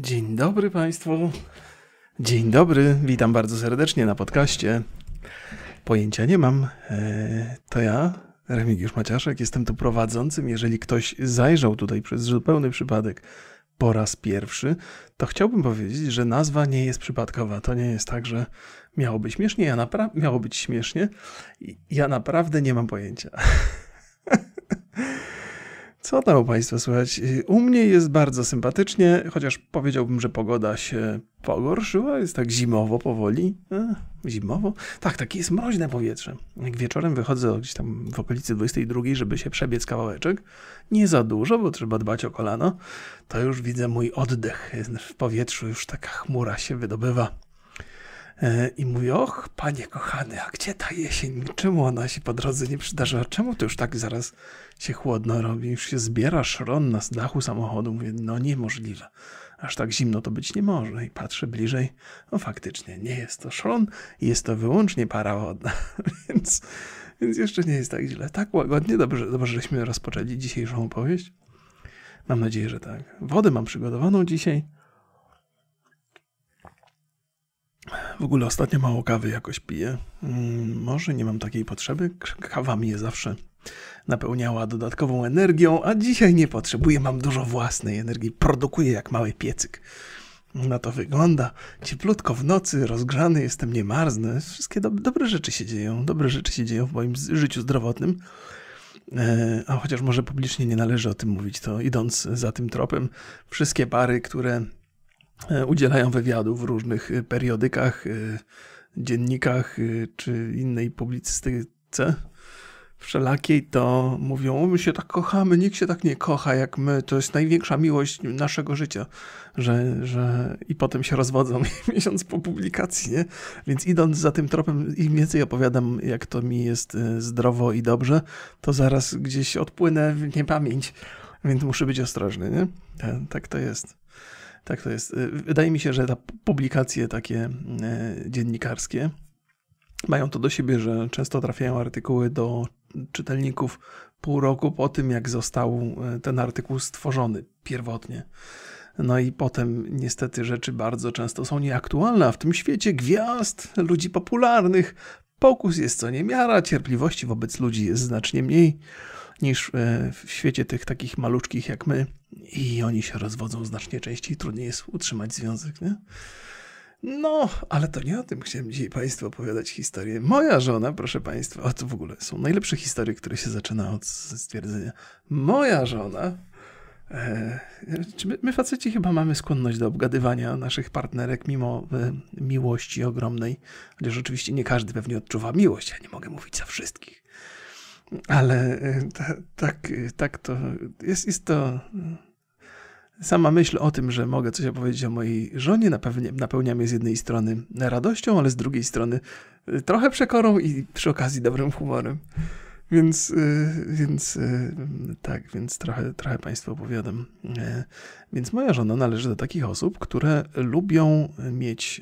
Dzień dobry Państwu. Dzień dobry, witam bardzo serdecznie na podcaście. Pojęcia nie mam. E, to ja, Remigiusz Maciaszek, jestem tu prowadzącym. Jeżeli ktoś zajrzał tutaj przez zupełny przypadek po raz pierwszy, to chciałbym powiedzieć, że nazwa nie jest przypadkowa. To nie jest tak, że miało być śmiesznie, ja napra- miało być śmiesznie. Ja naprawdę nie mam pojęcia. Co tam u Państwa słychać? U mnie jest bardzo sympatycznie, chociaż powiedziałbym, że pogoda się pogorszyła. Jest tak zimowo powoli. E, zimowo? Tak, takie jest mroźne powietrze. Jak wieczorem wychodzę gdzieś tam w okolicy 22, żeby się przebiec kawałeczek, nie za dużo, bo trzeba dbać o kolano, to już widzę mój oddech. W powietrzu już taka chmura się wydobywa. E, I mówię, och, panie kochany, a gdzie ta jesień? Czemu ona się po drodze nie przydarzyła? Czemu to już tak zaraz się chłodno robi? Już się zbiera szron na dachu samochodu. Mówię, no niemożliwe. Aż tak zimno to być nie może. I patrzę bliżej, no faktycznie, nie jest to szron, jest to wyłącznie para wodna. więc, więc jeszcze nie jest tak źle. Tak łagodnie, dobrze, dobrze żeśmy rozpoczęli dzisiejszą opowieść. Mam nadzieję, że tak. Wodę mam przygotowaną dzisiaj. W ogóle ostatnio mało kawy jakoś piję. Mm, może nie mam takiej potrzeby. Kawa mnie zawsze napełniała dodatkową energią, a dzisiaj nie potrzebuję. Mam dużo własnej energii. Produkuję jak mały piecyk. Na to wygląda. Cieplutko w nocy, rozgrzany jestem, nie marznę. Wszystkie do dobre rzeczy się dzieją. Dobre rzeczy się dzieją w moim życiu zdrowotnym. E, a chociaż może publicznie nie należy o tym mówić, to idąc za tym tropem, wszystkie pary, które udzielają wywiadu w różnych e, periodykach, e, dziennikach czy innej publicystyce wszelakiej, to mówią, my się tak kochamy, nikt się tak nie kocha jak my, to jest największa miłość naszego życia, że, że i potem się rozwodzą miesiąc po publikacji, nie? Więc idąc za tym tropem, im więcej opowiadam, jak to mi jest zdrowo i dobrze, to zaraz gdzieś odpłynę w niepamięć, więc muszę być ostrożny, nie? Tak to jest. Tak to jest. Y, wydaje mi się, że te publikacje takie y, dziennikarskie mają to do siebie, że często trafiają artykuły do czytelników pół roku po tym, jak został y, ten artykuł stworzony pierwotnie. No i potem niestety rzeczy bardzo często są nieaktualne, a w tym świecie gwiazd, ludzi popularnych, pokus jest co niemiara, cierpliwości wobec ludzi jest znacznie mniej niż e, w świecie tych takich maluczkich jak my i oni się rozwodzą znacznie częściej, trudniej jest utrzymać związek, nie? No, ale to nie o tym chciałem dzisiaj Państwu opowiadać historię. Moja żona, proszę Państwa, o to w ogóle są najlepsze historie, które się zaczyna od stwierdzenia. Moja żona, e, my, faceci chyba mamy skłonność do obgadywania naszych partnerek mimo e, miłości ogromnej, chociaż oczywiście nie każdy pewnie odczuwa miłość, ja nie mogę mówić za wszystkich. Ale e, tak, tak to jest, jest to. Sama myśl o tym, że mogę coś opowiedzieć o mojej żonie, napełnia, napełnia mnie z jednej strony radością, ale z drugiej strony trochę przekorą i przy okazji dobrym humorem. Więc, więc tak, więc trochę, trochę Państwu opowiadam. Więc moja żona należy do takich osób, które lubią mieć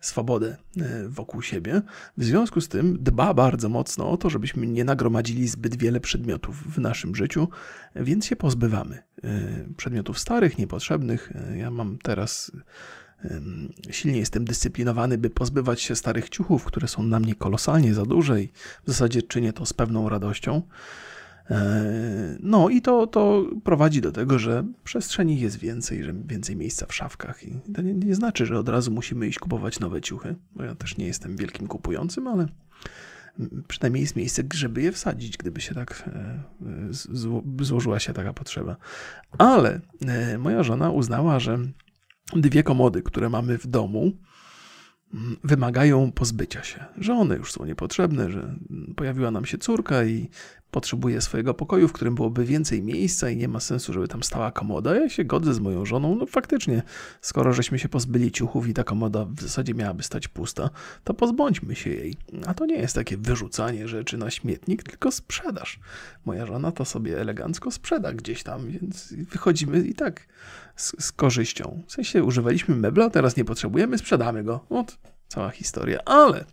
swobodę e, wokół siebie. W związku z tym dba bardzo mocno o to, żebyśmy nie nagromadzili zbyt wiele przedmiotów w naszym życiu, więc się pozbywamy e, przedmiotów starych, niepotrzebnych. E, ja mam teraz silnie jestem dyscyplinowany, by pozbywać się starych ciuchów, które są na mnie kolosalnie za duże i w zasadzie czynię to z pewną radością. E, no i to, to prowadzi do tego, że przestrzeni jest więcej, że więcej miejsca w szafkach. I to nie, nie znaczy, że od razu musimy iść kupować nowe ciuchy, bo ja też nie jestem wielkim kupującym, ale przynajmniej jest miejsce, żeby je wsadzić, gdyby się tak e, złożyła się taka potrzeba. Ale e, moja żona uznała, że dwie komody, które mamy w domu, wymagają pozbycia się, że one już są niepotrzebne, że pojawiła nam się córka i potrzebuje swojego pokoju, w którym byłoby więcej miejsca i nie ma sensu, żeby tam stała komoda. Ja się godzę z moją żoną, no faktycznie, skoro żeśmy się pozbyli ciuchów i ta komoda w zasadzie miałaby stać pusta, to pozbądźmy się jej. A to nie jest takie wyrzucanie rzeczy na śmietnik, tylko sprzedaż. Moja żona to sobie elegancko sprzeda gdzieś tam, więc wychodzimy i tak z, z korzyścią. W sensie używaliśmy mebla, teraz nie potrzebujemy, sprzedamy go. Ot, cała historia, ale...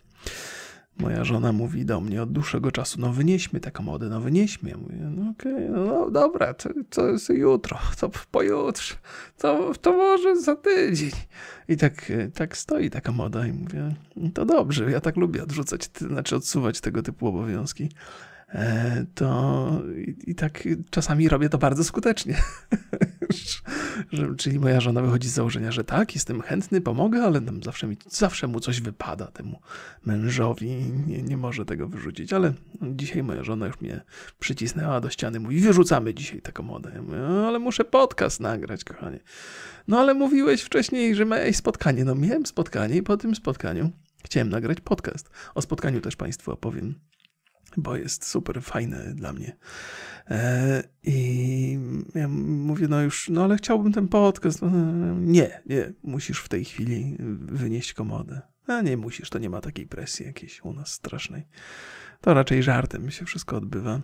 moja żona mówi do mnie od dłuższego czasu, no wynieśmy tę komodę, no wynieśmy. Ja mówię, no okej, okay, no, no dobra, to, to jest jutro, to pojutrze, to, to może za tydzień. I tak, tak stoi ta komoda i mówię, to dobrze, ja tak lubię odrzucać, znaczy odsuwać tego typu obowiązki. E, to i, tak czasami robię to bardzo skutecznie. czyli moja żona wychodzi z założenia, że tak, jestem chętny, pomogę, ale tam zawsze, mi, zawsze mu coś wypada temu mężowi nie, nie może tego wyrzucić. Ale dzisiaj moja żona już mnie przycisnęła do ściany, mówi, wyrzucamy dzisiaj taką modę. Ja mówię, no, ale muszę podcast nagrać, kochanie. No ale mówiłeś wcześniej, że miałeś spotkanie. No miałem spotkanie i po tym spotkaniu chciałem nagrać podcast. O spotkaniu też Państwu opowiem bo jest super fajne dla mnie. E, I ja mówię, no już, no ale chciałbym ten podcast. No, nie, nie, musisz w tej chwili wynieść komodę. A nie musisz, to nie ma takiej presji jakiejś u nas strasznej. To raczej żartem się wszystko odbywa.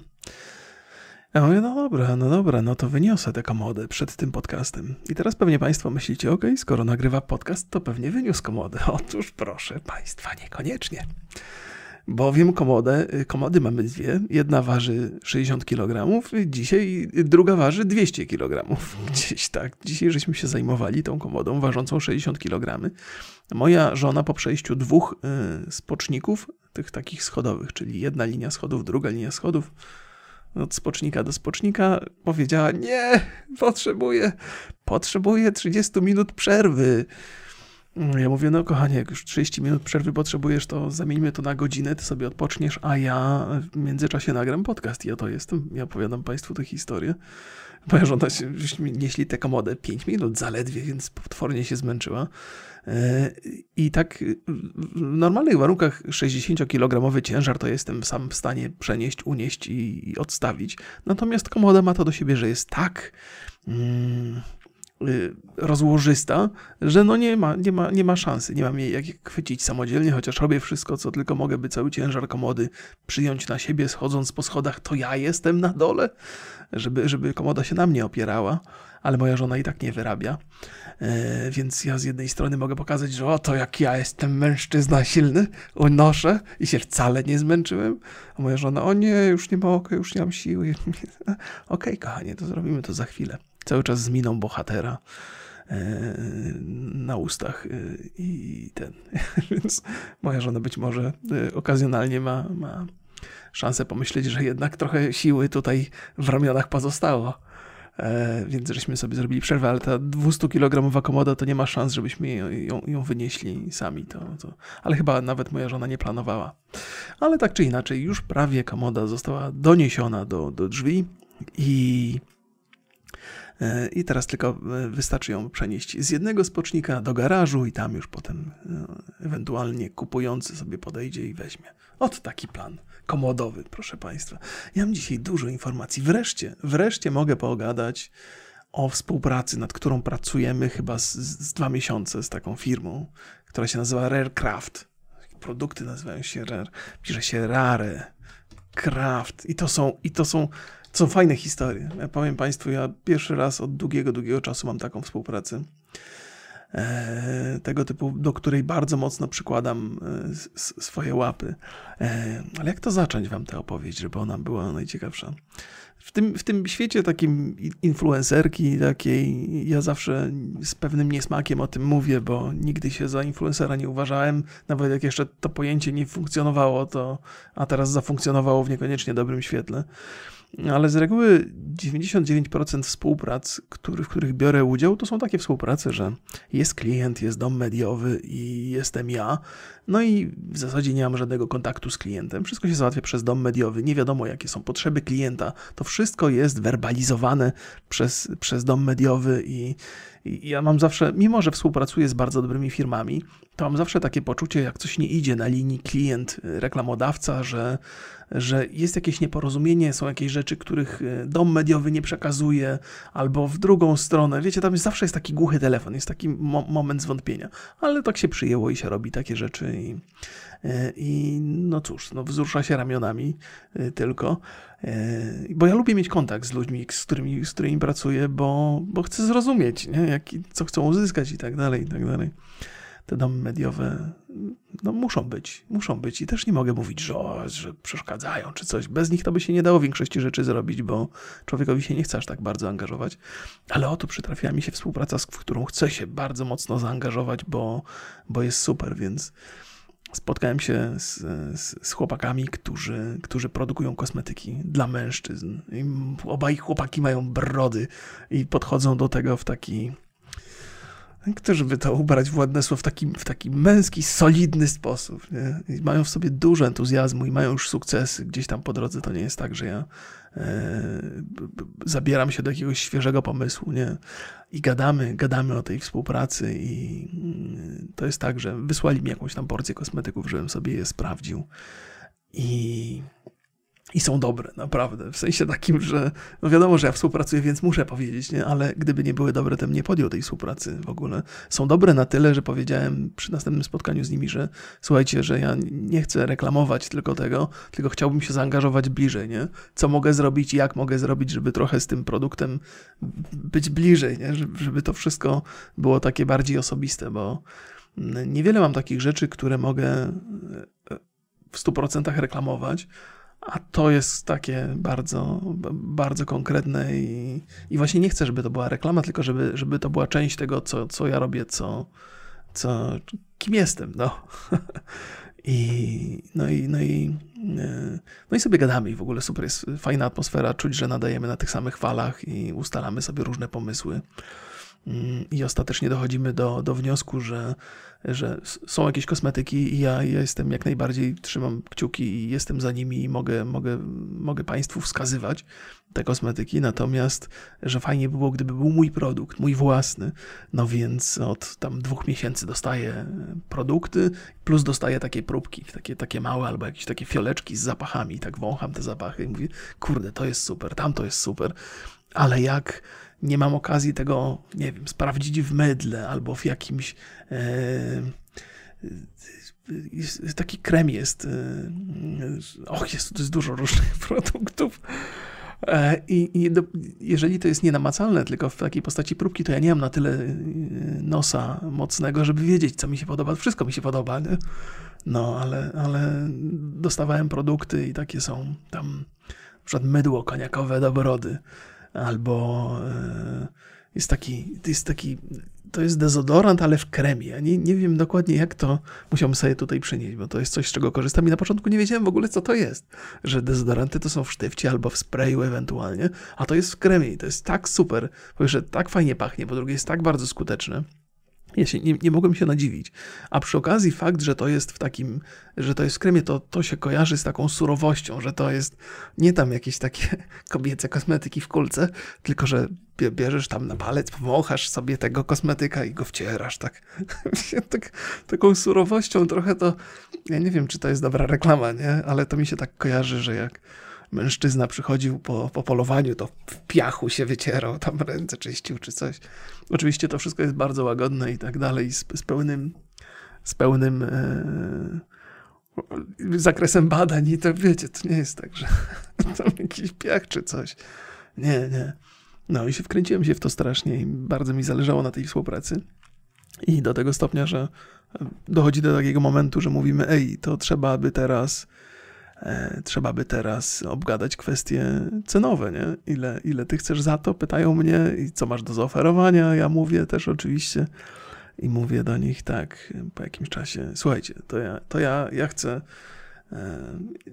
Ja mówię, no dobra, no dobra, no to wyniosę tę komodę przed tym podcastem. I teraz pewnie Państwo myślicie, ok, skoro nagrywa podcast, to pewnie wyniósł komodę. Otóż proszę Państwa, niekoniecznie bowiem komodę, komody mamy dwie. Jedna waży 60 kg, dzisiaj druga waży 200 kg. Gdzieś tak. Dzisiaj żeśmy się zajmowali tą komodą ważącą 60 kg. Moja żona po przejściu dwóch y, spoczników, tych takich schodowych, czyli jedna linia schodów, druga linia schodów, od spocznika do spocznika, powiedziała: Nie, potrzebuję, potrzebuję 30 minut przerwy. Ja mówię, no kochanie, jak już 30 minut przerwy potrzebujesz, to zamieńmy to na godzinę, ty sobie odpoczniesz, a ja w międzyczasie nagram podcast i oto jestem. Ja opowiadam Państwu tę historię. Moja żona nieśli tę komodę 5 minut zaledwie, więc potwornie się zmęczyła. E, I tak w normalnych warunkach 60-kilogramowy ciężar to jestem sam w stanie przenieść, unieść i odstawić. Natomiast komoda ma to do siebie, że jest tak... Mm, rozłożysta, że no nie ma, nie ma, nie ma szansy, nie mam jej jak chwycić samodzielnie, chociaż robię wszystko, co tylko mogę, by cały ciężar komody przyjąć na siebie, schodząc po schodach, to ja jestem na dole, żeby, żeby komoda się na mnie opierała, ale moja żona i tak nie wyrabia. E, więc ja z jednej strony mogę pokazać, że oto jak ja jestem mężczyzna silny, unoszę i się wcale nie zmęczyłem, a moja żona, o nie, już nie mogę, już nie mam siły. Okej, okay, kochanie, to zrobimy to za chwilę cały czas z miną bohatera e, na ustach e, i ten. Więc moja żona być może e, okazjonalnie ma, ma szansę pomyśleć, że jednak trochę siły tutaj w ramionach pozostało. Więc żeśmy sobie zrobili przerwę, ale ta 200-kilogramowa komoda to nie ma szans, żebyśmy ją, ją wynieśli sami. To, to, ale chyba nawet moja żona nie planowała. Ale tak czy inaczej, już prawie komoda została doniesiona do, do drzwi i I teraz tylko e, wystarczy ją przenieść z jednego spocznika do garażu i tam już potem e, ewentualnie kupujący sobie podejdzie i weźmie. Oto taki plan komodowy, proszę Państwa. Ja mam dzisiaj dużo informacji. Wreszcie, wreszcie mogę pogadać o współpracy, nad którą pracujemy chyba z, z dwa miesiące z taką firmą, która się nazywa Rarecraft. Produkty nazywają się Rare, pisze się Rare, Craft i to są, i to są to są fajne historie. Ja powiem Państwu, ja pierwszy raz od długiego, długiego czasu mam taką współpracę. E, tego typu, do której bardzo mocno przykładam e, swoje łapy. E, ale jak to zacząć Wam tę opowieść, żeby ona była najciekawsza? W tym, w tym świecie takim influencerki takiej, ja zawsze z pewnym niesmakiem o tym mówię, bo nigdy się za influencera nie uważałem, nawet jak jeszcze to pojęcie nie funkcjonowało, to, a teraz zafunkcjonowało w niekoniecznie dobrym świetle ale z reguły 99% współprac, który, w których biorę udział, to są takie współprace, że jest klient, jest dom mediowy i jestem ja. No i w zasadzie nie mam żadnego kontaktu z klientem. Wszystko się załatwia przez dom mediowy. Nie wiadomo, jakie są potrzeby klienta. To wszystko jest werbalizowane przez, przez dom mediowy i, ja mam zawsze, mimo że współpracuję z bardzo dobrymi firmami, to mam zawsze takie poczucie, jak coś nie idzie na linii klient-reklamodawca, że że jest jakieś nieporozumienie, są jakieś rzeczy, których e, dom mediowy nie przekazuje, albo w drugą stronę. Wiecie, tam jest, zawsze jest taki głuchy telefon, jest taki mo moment zwątpienia, ale tak się przyjęło i się robi takie rzeczy i, i no cóż, no wzrusza się ramionami e, tylko, bo ja lubię mieć kontakt z ludźmi, z którymi, z którymi pracuję, bo, bo chcę zrozumieć, nie? Jak, co chcą uzyskać i tak dalej, i tak dalej. te domy mediowe no, muszą być, muszą być i też nie mogę mówić, że, o, że przeszkadzają czy coś. Bez nich to by się nie dało większości rzeczy zrobić, bo człowiekowi się nie chce aż tak bardzo angażować. Ale oto przytrafiła mi się współpraca, w którą chcę się bardzo mocno zaangażować, bo, bo jest super, więc spotkałem się z, z, z, chłopakami, którzy, którzy produkują kosmetyki dla mężczyzn. I obaj chłopaki mają brody i podchodzą do tego w taki Którzy by to ubrać w ładne słowo w taki, w taki męski, solidny sposób. Mają w sobie dużo entuzjazmu i mają już sukcesy gdzieś tam po drodze. To nie jest tak, że ja zabieram się do jakiegoś świeżego pomysłu, nie? I gadamy, gadamy o tej współpracy i mm, to jest tak, że wysłali mi jakąś tam porcję kosmetyków, żebym sobie je sprawdził. I i są dobre, naprawdę. W sensie takim, że no wiadomo, że ja współpracuję, więc muszę powiedzieć, nie? ale gdyby nie były dobre, to bym nie podjął tej współpracy w ogóle. Są dobre na tyle, że powiedziałem przy następnym spotkaniu z nimi, że słuchajcie, że ja nie chcę reklamować tylko tego, tylko chciałbym się zaangażować bliżej, nie? Co mogę zrobić i jak mogę zrobić, żeby trochę z tym produktem być bliżej, nie? Żeby to wszystko było takie bardziej osobiste, bo niewiele mam takich rzeczy, które mogę w 100% reklamować, a to jest takie bardzo, bardzo konkretne i, i właśnie nie chcę, żeby to była reklama, tylko żeby, żeby to była część tego, co, co ja robię, co, co, kim jestem, no. I, no, i, no, i, e, no i sobie gadamy i w ogóle super jest fajna atmosfera, czuć, że nadajemy na tych samych falach i ustalamy sobie różne pomysły. Mm, I ostatecznie dochodzimy do, do wniosku, że, że są jakieś kosmetyki i ja, jestem jak najbardziej, trzymam kciuki i jestem za nimi i mogę, mogę, mogę Państwu wskazywać te kosmetyki, natomiast, że fajnie by było, gdyby był mój produkt, mój własny, no więc od tam dwóch miesięcy dostaję produkty, plus dostaję takie próbki, takie, takie małe albo jakieś takie fioleczki z zapachami, tak wącham te zapachy i mówię, kurde, to jest super, tam to jest super, ale jak nie mam okazji tego, nie wiem, sprawdzić w mydle albo w jakimś. E, taki krem jest. E, och, jest, jest dużo różnych produktów. E, I, i do, jeżeli to jest nienamacalne, tylko w takiej postaci próbki, to ja nie mam na tyle e, nosa mocnego, żeby wiedzieć, co mi się podoba. Wszystko mi się podoba, nie? No, ale, ale dostawałem produkty i takie są tam, na przykład mydło koniakowe do brody albo e, jest taki, jest taki, to jest dezodorant, ale w kremie. Ja nie, nie wiem dokładnie, jak to musiałbym sobie tutaj przynieść, bo to jest coś, z czego korzystam i na początku nie wiedziałem w ogóle, co to jest. Że dezodoranty to są w sztywcie albo w sprayu ewentualnie, a to jest w kremie i to jest tak super, bo że tak fajnie pachnie, po drugie jest tak bardzo skuteczne. Ja się nie, nie mogłem się nadziwić. A przy okazji fakt, że to jest w takim, że to jest w kremie, to, to się kojarzy z taką surowością, że to jest nie tam jakieś takie kobiece kosmetyki w kulce, tylko że bierzesz tam na palec, powąchasz sobie tego kosmetyka i go wcierasz, tak. tak taką surowością trochę to, ja nie wiem, czy to jest dobra reklama, nie? Ale to mi się tak kojarzy, że jak mężczyzna przychodził po, po polowaniu, to w piachu się wycierał, tam ręce czyścił czy coś. Oczywiście to wszystko jest bardzo łagodne i tak dalej, z, z pełnym, z pełnym e, zakresem badań i to wiecie, to nie jest tak, że tam jakiś piach czy coś. Nie, nie. No i się wkręciłem się w to strasznie i bardzo mi zależało na tej współpracy. I do tego stopnia, że dochodzi do takiego momentu, że mówimy, ej, to trzeba by teraz E, trzeba by teraz obgadać kwestie cenowe, nie? Ile, ile ty chcesz za to? Pytają mnie i co masz do zaoferowania? Ja mówię też oczywiście i mówię do nich tak po jakimś czasie, słuchajcie, to ja, to ja, ja chcę e,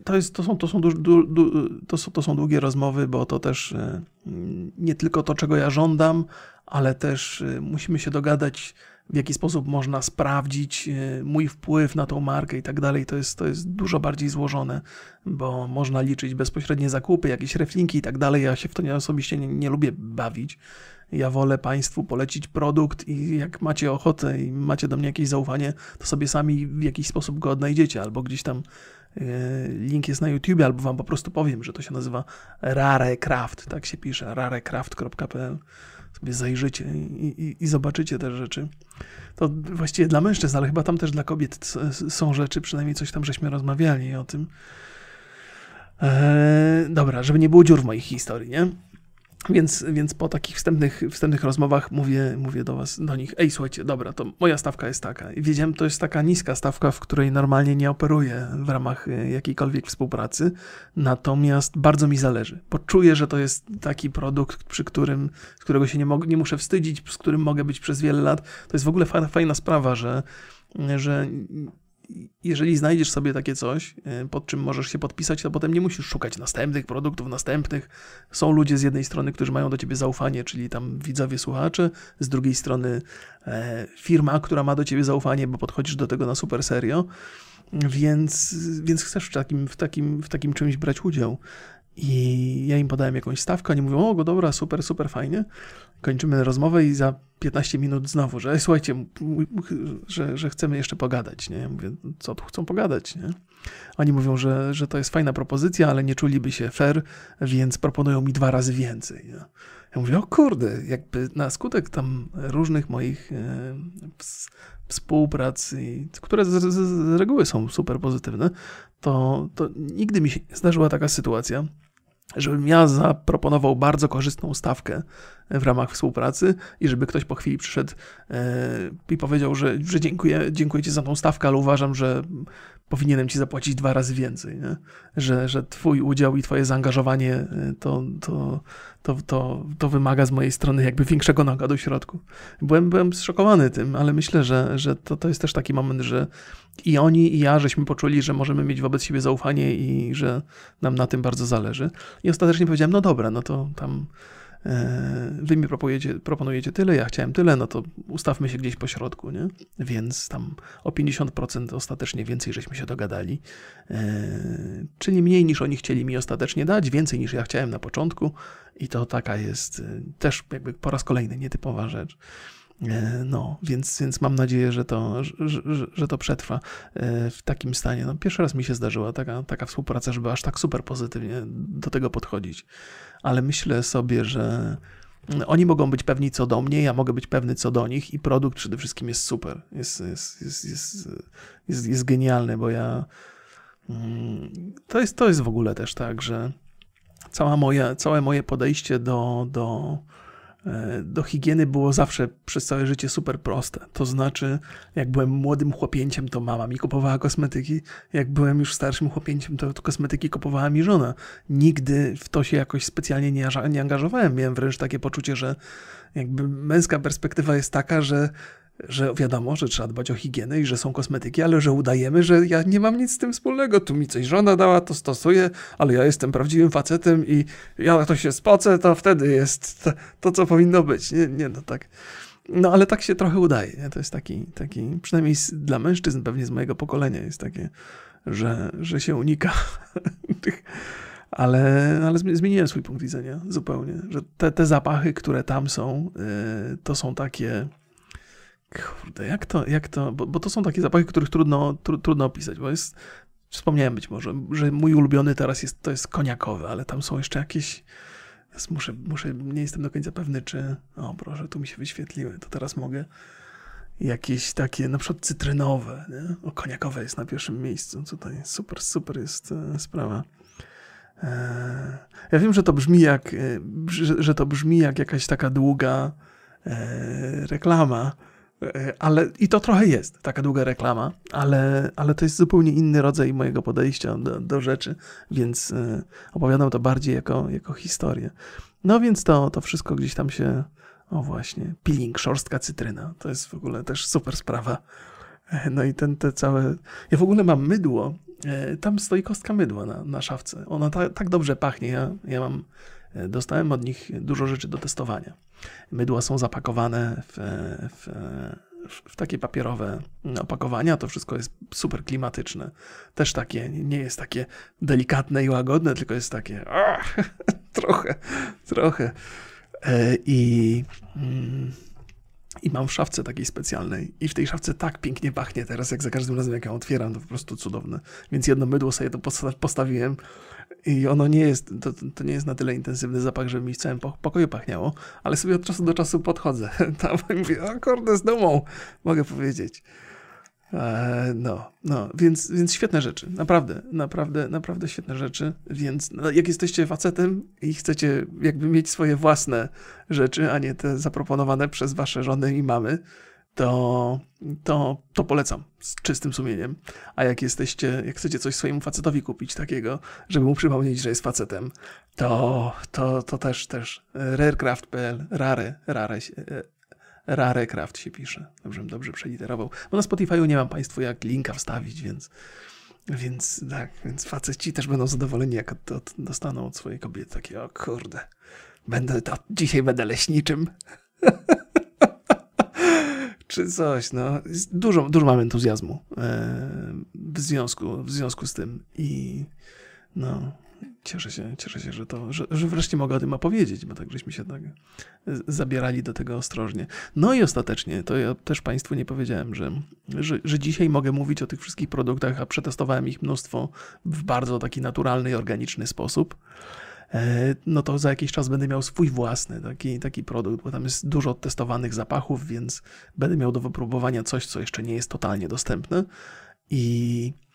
to, jest, to, są, to, są du, du, du, to, są, to są długie rozmowy, bo to też e, nie tylko to, czego ja żądam, ale też musimy się dogadać, w jaki sposób można sprawdzić e, mój wpływ na tą markę i tak dalej, to jest, to jest dużo bardziej złożone, bo można liczyć bezpośrednie zakupy, jakieś reflinki i tak dalej. Ja się w to nie, osobiście nie, nie lubię bawić. Ja wolę Państwu polecić produkt i jak macie ochotę i macie do mnie jakieś zaufanie, to sobie sami w jakiś sposób go odnajdziecie, albo gdzieś tam e, link jest na YouTube, albo Wam po prostu powiem, że to się nazywa Rarecraft, tak się pisze, rarecraft.pl sobie zajrzycie i, i, i, zobaczycie te rzeczy. To właściwie dla mężczyzn, ale chyba tam też dla kobiet są rzeczy, przynajmniej coś tam żeśmy rozmawiali o tym. Eee, dobra, żeby nie było dziur w moich historii, nie? Więc, więc po takich wstępnych, wstępnych rozmowach mówię, mówię do was, do nich, ej słuchajcie, dobra, to moja stawka jest taka. I wiedziałem, to jest taka niska stawka, w której normalnie nie operuję w ramach e, jakiejkolwiek współpracy, natomiast bardzo mi zależy, bo czuję, że to jest taki produkt, przy którym, z którego się nie, mog, nie muszę wstydzić, z którym mogę być przez wiele lat. To jest w ogóle fajna, fajna sprawa, że, że jeżeli znajdziesz sobie takie coś, y, pod czym możesz się podpisać, to potem nie musisz szukać następnych produktów, następnych. Są ludzie z jednej strony, którzy mają do ciebie zaufanie, czyli tam widzowie, słuchacze, z drugiej strony e, firma, która ma do ciebie zaufanie, bo podchodzisz do tego na super serio, więc, więc chcesz w takim, w, takim, w takim czymś brać udział. I ja im podałem jakąś stawkę, oni mówią, o, dobra, super, super, fajnie. Kończymy rozmowę i za 15 minut znowu, że słuchajcie, że, że chcemy jeszcze pogadać, nie? Mówię, co tu chcą pogadać, nie? Oni mówią, że, że to jest fajna propozycja, ale nie czuliby się fair, więc proponują mi dwa razy więcej. Nie? Ja mówię, o kurde, jakby na skutek tam różnych moich e, współprac, które z, z, z, reguły są super pozytywne, to, to nigdy mi się nie zdarzyła taka sytuacja, żebym ja zaproponował bardzo korzystną stawkę w ramach współpracy i żeby ktoś po chwili przyszedł e, i powiedział, że, że dziękuję, dziękuję ci za tą stawkę, ale uważam, że powinienem ci zapłacić dwa razy więcej, nie? Że, że twój udział i twoje zaangażowanie e, to, to, to, to, to wymaga z mojej strony jakby większego nakładu środków. Byłem, byłem zszokowany tym, ale myślę, że, że to, to jest też taki moment, że i oni, i ja, żeśmy poczuli, że możemy mieć wobec siebie zaufanie i że nam na tym bardzo zależy. I ostatecznie powiedziałem, no dobra, no to tam e, wy mi proponujecie, proponujecie tyle, ja chciałem tyle, no to ustawmy się gdzieś po środku, nie? Więc tam o 50% ostatecznie więcej żeśmy się dogadali. E, czyli mniej niż oni chcieli mi ostatecznie dać, więcej niż ja chciałem na początku i to taka jest e, też jakby po raz kolejny nietypowa rzecz. E, no, więc, więc mam nadzieję, że to, że, że, to przetrwa e, w takim stanie. No, pierwszy raz mi się zdarzyła taka, taka współpraca, żeby aż tak super pozytywnie do tego podchodzić. Ale myślę sobie, że oni mogą być pewni co do mnie, ja mogę być pewny co do nich i produkt przede wszystkim jest super. Jest, jest, jest, jest, jest, jest genialny, bo ja. Mm, to jest, to jest w ogóle też tak, że cała moja, całe moje podejście do, do, do higieny było zawsze przez całe życie super proste. To znaczy, jak byłem młodym chłopięciem, to mama mi kupowała kosmetyki. Jak byłem już starszym chłopięciem, to kosmetyki kupowała mi żona. Nigdy w to się jakoś specjalnie nie, nie angażowałem. Miałem wręcz takie poczucie, że jakby męska perspektywa jest taka, że że wiadomo, że trzeba dbać o higienę i że są kosmetyki, ale że udajemy, że ja nie mam nic z tym wspólnego. Tu mi coś żona dała, to stosuję, ale ja jestem prawdziwym facetem i ja to się spocę, to wtedy jest to, to co powinno być. Nie, nie, no tak. No ale tak się trochę udaje. Nie? To jest taki, taki, przynajmniej dla mężczyzn pewnie z mojego pokolenia jest takie, że, że się unika tych ale, ale zmieniłem swój punkt widzenia zupełnie, że te, te zapachy, które tam są, yy, to są takie Kurde, jak to, jak to, bo, bo to są takie zapachy, których trudno, tru, trudno opisać, bo jest, wspomniałem być może, że mój ulubiony teraz jest, to jest koniakowy, ale tam są jeszcze jakieś, muszę, muszę, nie jestem do końca pewny, czy, o proszę, tu mi się wyświetliły, to teraz mogę, jakieś takie, na przykład cytrynowe, nie? o koniakowe jest na pierwszym miejscu, tutaj super, super jest e, sprawa. E, ja wiem, że to brzmi jak, e, że, że to brzmi jak jakaś taka długa reklama, ale i to trochę jest, taka długa reklama, ale, ale to jest zupełnie inny rodzaj mojego podejścia do, do rzeczy, więc e, opowiadam to bardziej jako, jako historię. No więc to, to wszystko gdzieś tam się, o właśnie, peeling, szorstka cytryna, to jest w ogóle też super sprawa. E, no i ten, te całe, ja w ogóle mam mydło, tam stoi kostka mydła na, na szafce, ona ta, tak dobrze pachnie, ja, ja mam dostałem od nich dużo rzeczy do testowania. Mydła są zapakowane w, w, w takie papierowe opakowania. To wszystko jest super klimatyczne. Też takie, nie jest takie delikatne i łagodne, tylko jest takie ach, trochę, trochę. E, I. Mm, i mam w szafce takiej specjalnej. I w tej szafce tak pięknie pachnie teraz, jak za każdym razem, jak ją otwieram, to po prostu cudowne. Więc jedno mydło sobie to postawiłem i ono nie jest, to, to nie jest na tyle intensywny zapach, żeby mi w całym pokoju pachniało, ale sobie od czasu do czasu podchodzę tam i mówię, o kurde, z domą, mogę powiedzieć. E, no, no, więc, więc świetne rzeczy, naprawdę, naprawdę, naprawdę świetne rzeczy, więc no, jak jesteście facetem i chcecie jakby mieć swoje własne rzeczy, a nie te zaproponowane przez wasze żony i mamy, to, to, to polecam z czystym sumieniem. A jak jesteście, jak chcecie coś swojemu facetowi kupić takiego, żeby mu przypomnieć, że jest facetem, to, to, to też, też rarecraft.pl, rare, rare, rarecraft się pisze. Dobrze, dobrze przeliterował. Bo na Spotify'u nie mam Państwu jak linka wstawić, więc więc tak, więc faceci też będą zadowoleni, jak to dostaną od swojej kobiety takie, o kurde, będę to, dzisiaj będę leśniczym. czy coś. No. Dużo, dużo mam entuzjazmu e, w związku, w związku z tym i no, cieszę się, cieszę się, że to, że, że wreszcie mogę o tym opowiedzieć, bo tak żeśmy się tak zabierali do tego ostrożnie. No i ostatecznie, to ja też Państwu nie powiedziałem, że, że, że dzisiaj mogę mówić o tych wszystkich produktach, a przetestowałem ich mnóstwo w bardzo taki naturalny i organiczny sposób. E, no to za jakiś czas będę miał swój własny taki, taki produkt, bo tam jest dużo testowanych zapachów, więc będę miał do wypróbowania coś, co jeszcze nie jest totalnie dostępne i, e,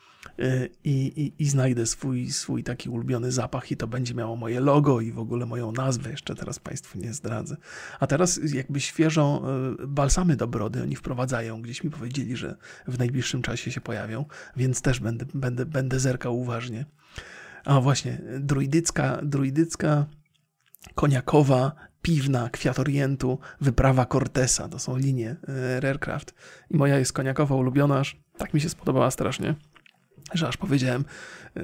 i, i, i znajdę swój, swój taki ulubiony zapach i to będzie miało moje logo i w ogóle moją nazwę, jeszcze teraz Państwu nie zdradzę. A teraz jakby świeżą e, balsamy do brody oni wprowadzają, gdzieś mi powiedzieli, że w najbliższym czasie się pojawią, więc też będę, będę, będę zerkał uważnie. A właśnie, druidycka, druidycka, koniakowa, piwna, kwiat orientu, wyprawa Cortesa. To są linie e, Rarecraft. I moja jest koniakowa ulubiona, aż tak mi się spodobała strasznie, że aż powiedziałem, e,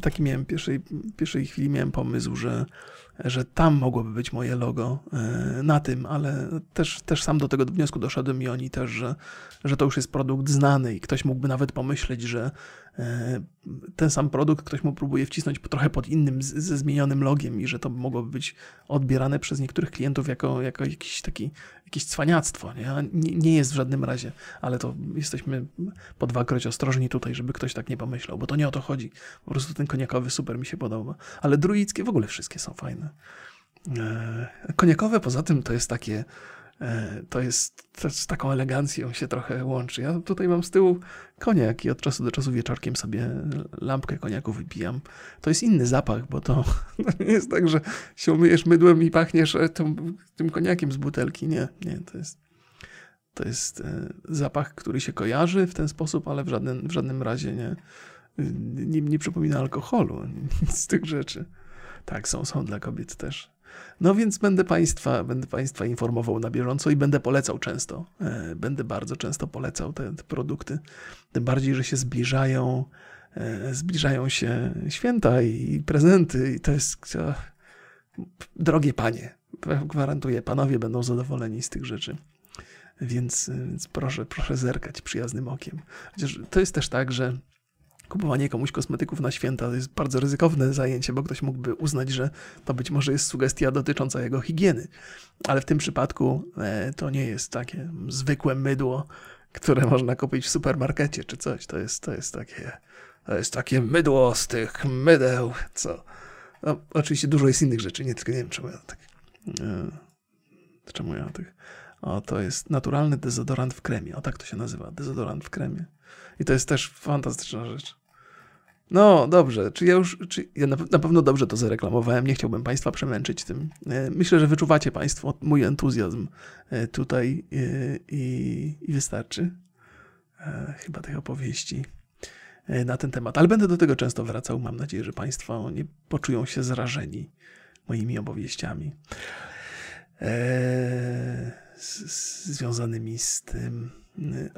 taki miałem pierwszej, pierwszej chwili miałem pomysł, że że tam mogłoby być moje logo e, na tym, ale też, też sam do tego wniosku doszedłem i oni też, że, że to już jest produkt znany i ktoś mógłby nawet pomyśleć, że e, ten sam produkt ktoś mu próbuje wcisnąć trochę pod innym, ze zmienionym logiem i że to mogłoby być odbierane przez niektórych klientów jako, jako jakiś taki, jakieś cwaniactwo. Nie? nie? jest w żadnym razie, ale to jesteśmy po dwakroć ostrożni tutaj, żeby ktoś tak nie pomyślał, bo to nie o to chodzi. Po prostu ten koniakowy super mi się podoba. Ale druickie w ogóle wszystkie są fajne. E, koniakowe poza tym to jest takie, e, to jest, z taką elegancją się trochę łączy. Ja tutaj mam z tyłu koniak i od czasu do czasu wieczorkiem sobie lampkę koniaku wypijam. To jest inny zapach, bo to, to nie jest tak, że się umyjesz mydłem i pachniesz e, tym, tym koniakiem z butelki. Nie, nie, to jest, to jest zapach, który się kojarzy w ten sposób, ale w żadnym, w żadnym razie nie, nie, nie przypomina alkoholu, nic z tych rzeczy. Tak, są, są dla kobiet też. No więc będę Państwa, będę Państwa informował na bieżąco i będę polecał często. E, będę bardzo często polecał te, te produkty. Tym bardziej, że się zbliżają, e, zbliżają się święta i prezenty i to jest drogie panie. Gwarantuję, panowie będą zadowoleni z tych rzeczy. Więc, więc proszę, proszę zerkać przyjaznym okiem. Chociaż to jest też tak, że Kupowanie komuś kosmetyków na święta to jest bardzo ryzykowne zajęcie, bo ktoś mógłby uznać, że to być może jest sugestia dotycząca jego higieny. Ale w tym przypadku e, to nie jest takie zwykłe mydło, które można kupić w supermarkecie czy coś. To jest, to jest takie. To jest takie mydło z tych mydeł, co. No, oczywiście dużo jest innych rzeczy, nie tylko nie wiem, czemu ja tak. E, czemu ja tych. O, to jest naturalny dezodorant w kremie. O tak to się nazywa. Dezodorant w kremie. I to jest też fantastyczna rzecz. No dobrze, czy ja już, czy ja na, na, pewno dobrze to zareklamowałem, nie chciałbym Państwa przemęczyć tym. E, myślę, że wyczuwacie Państwo mój entuzjazm e, tutaj e, i, i wystarczy chyba tych opowieści na ten temat. Ale będę do tego często wracał. Mam nadzieję, że Państwo nie poczują się zrażeni moimi opowieściami związanymi z tym.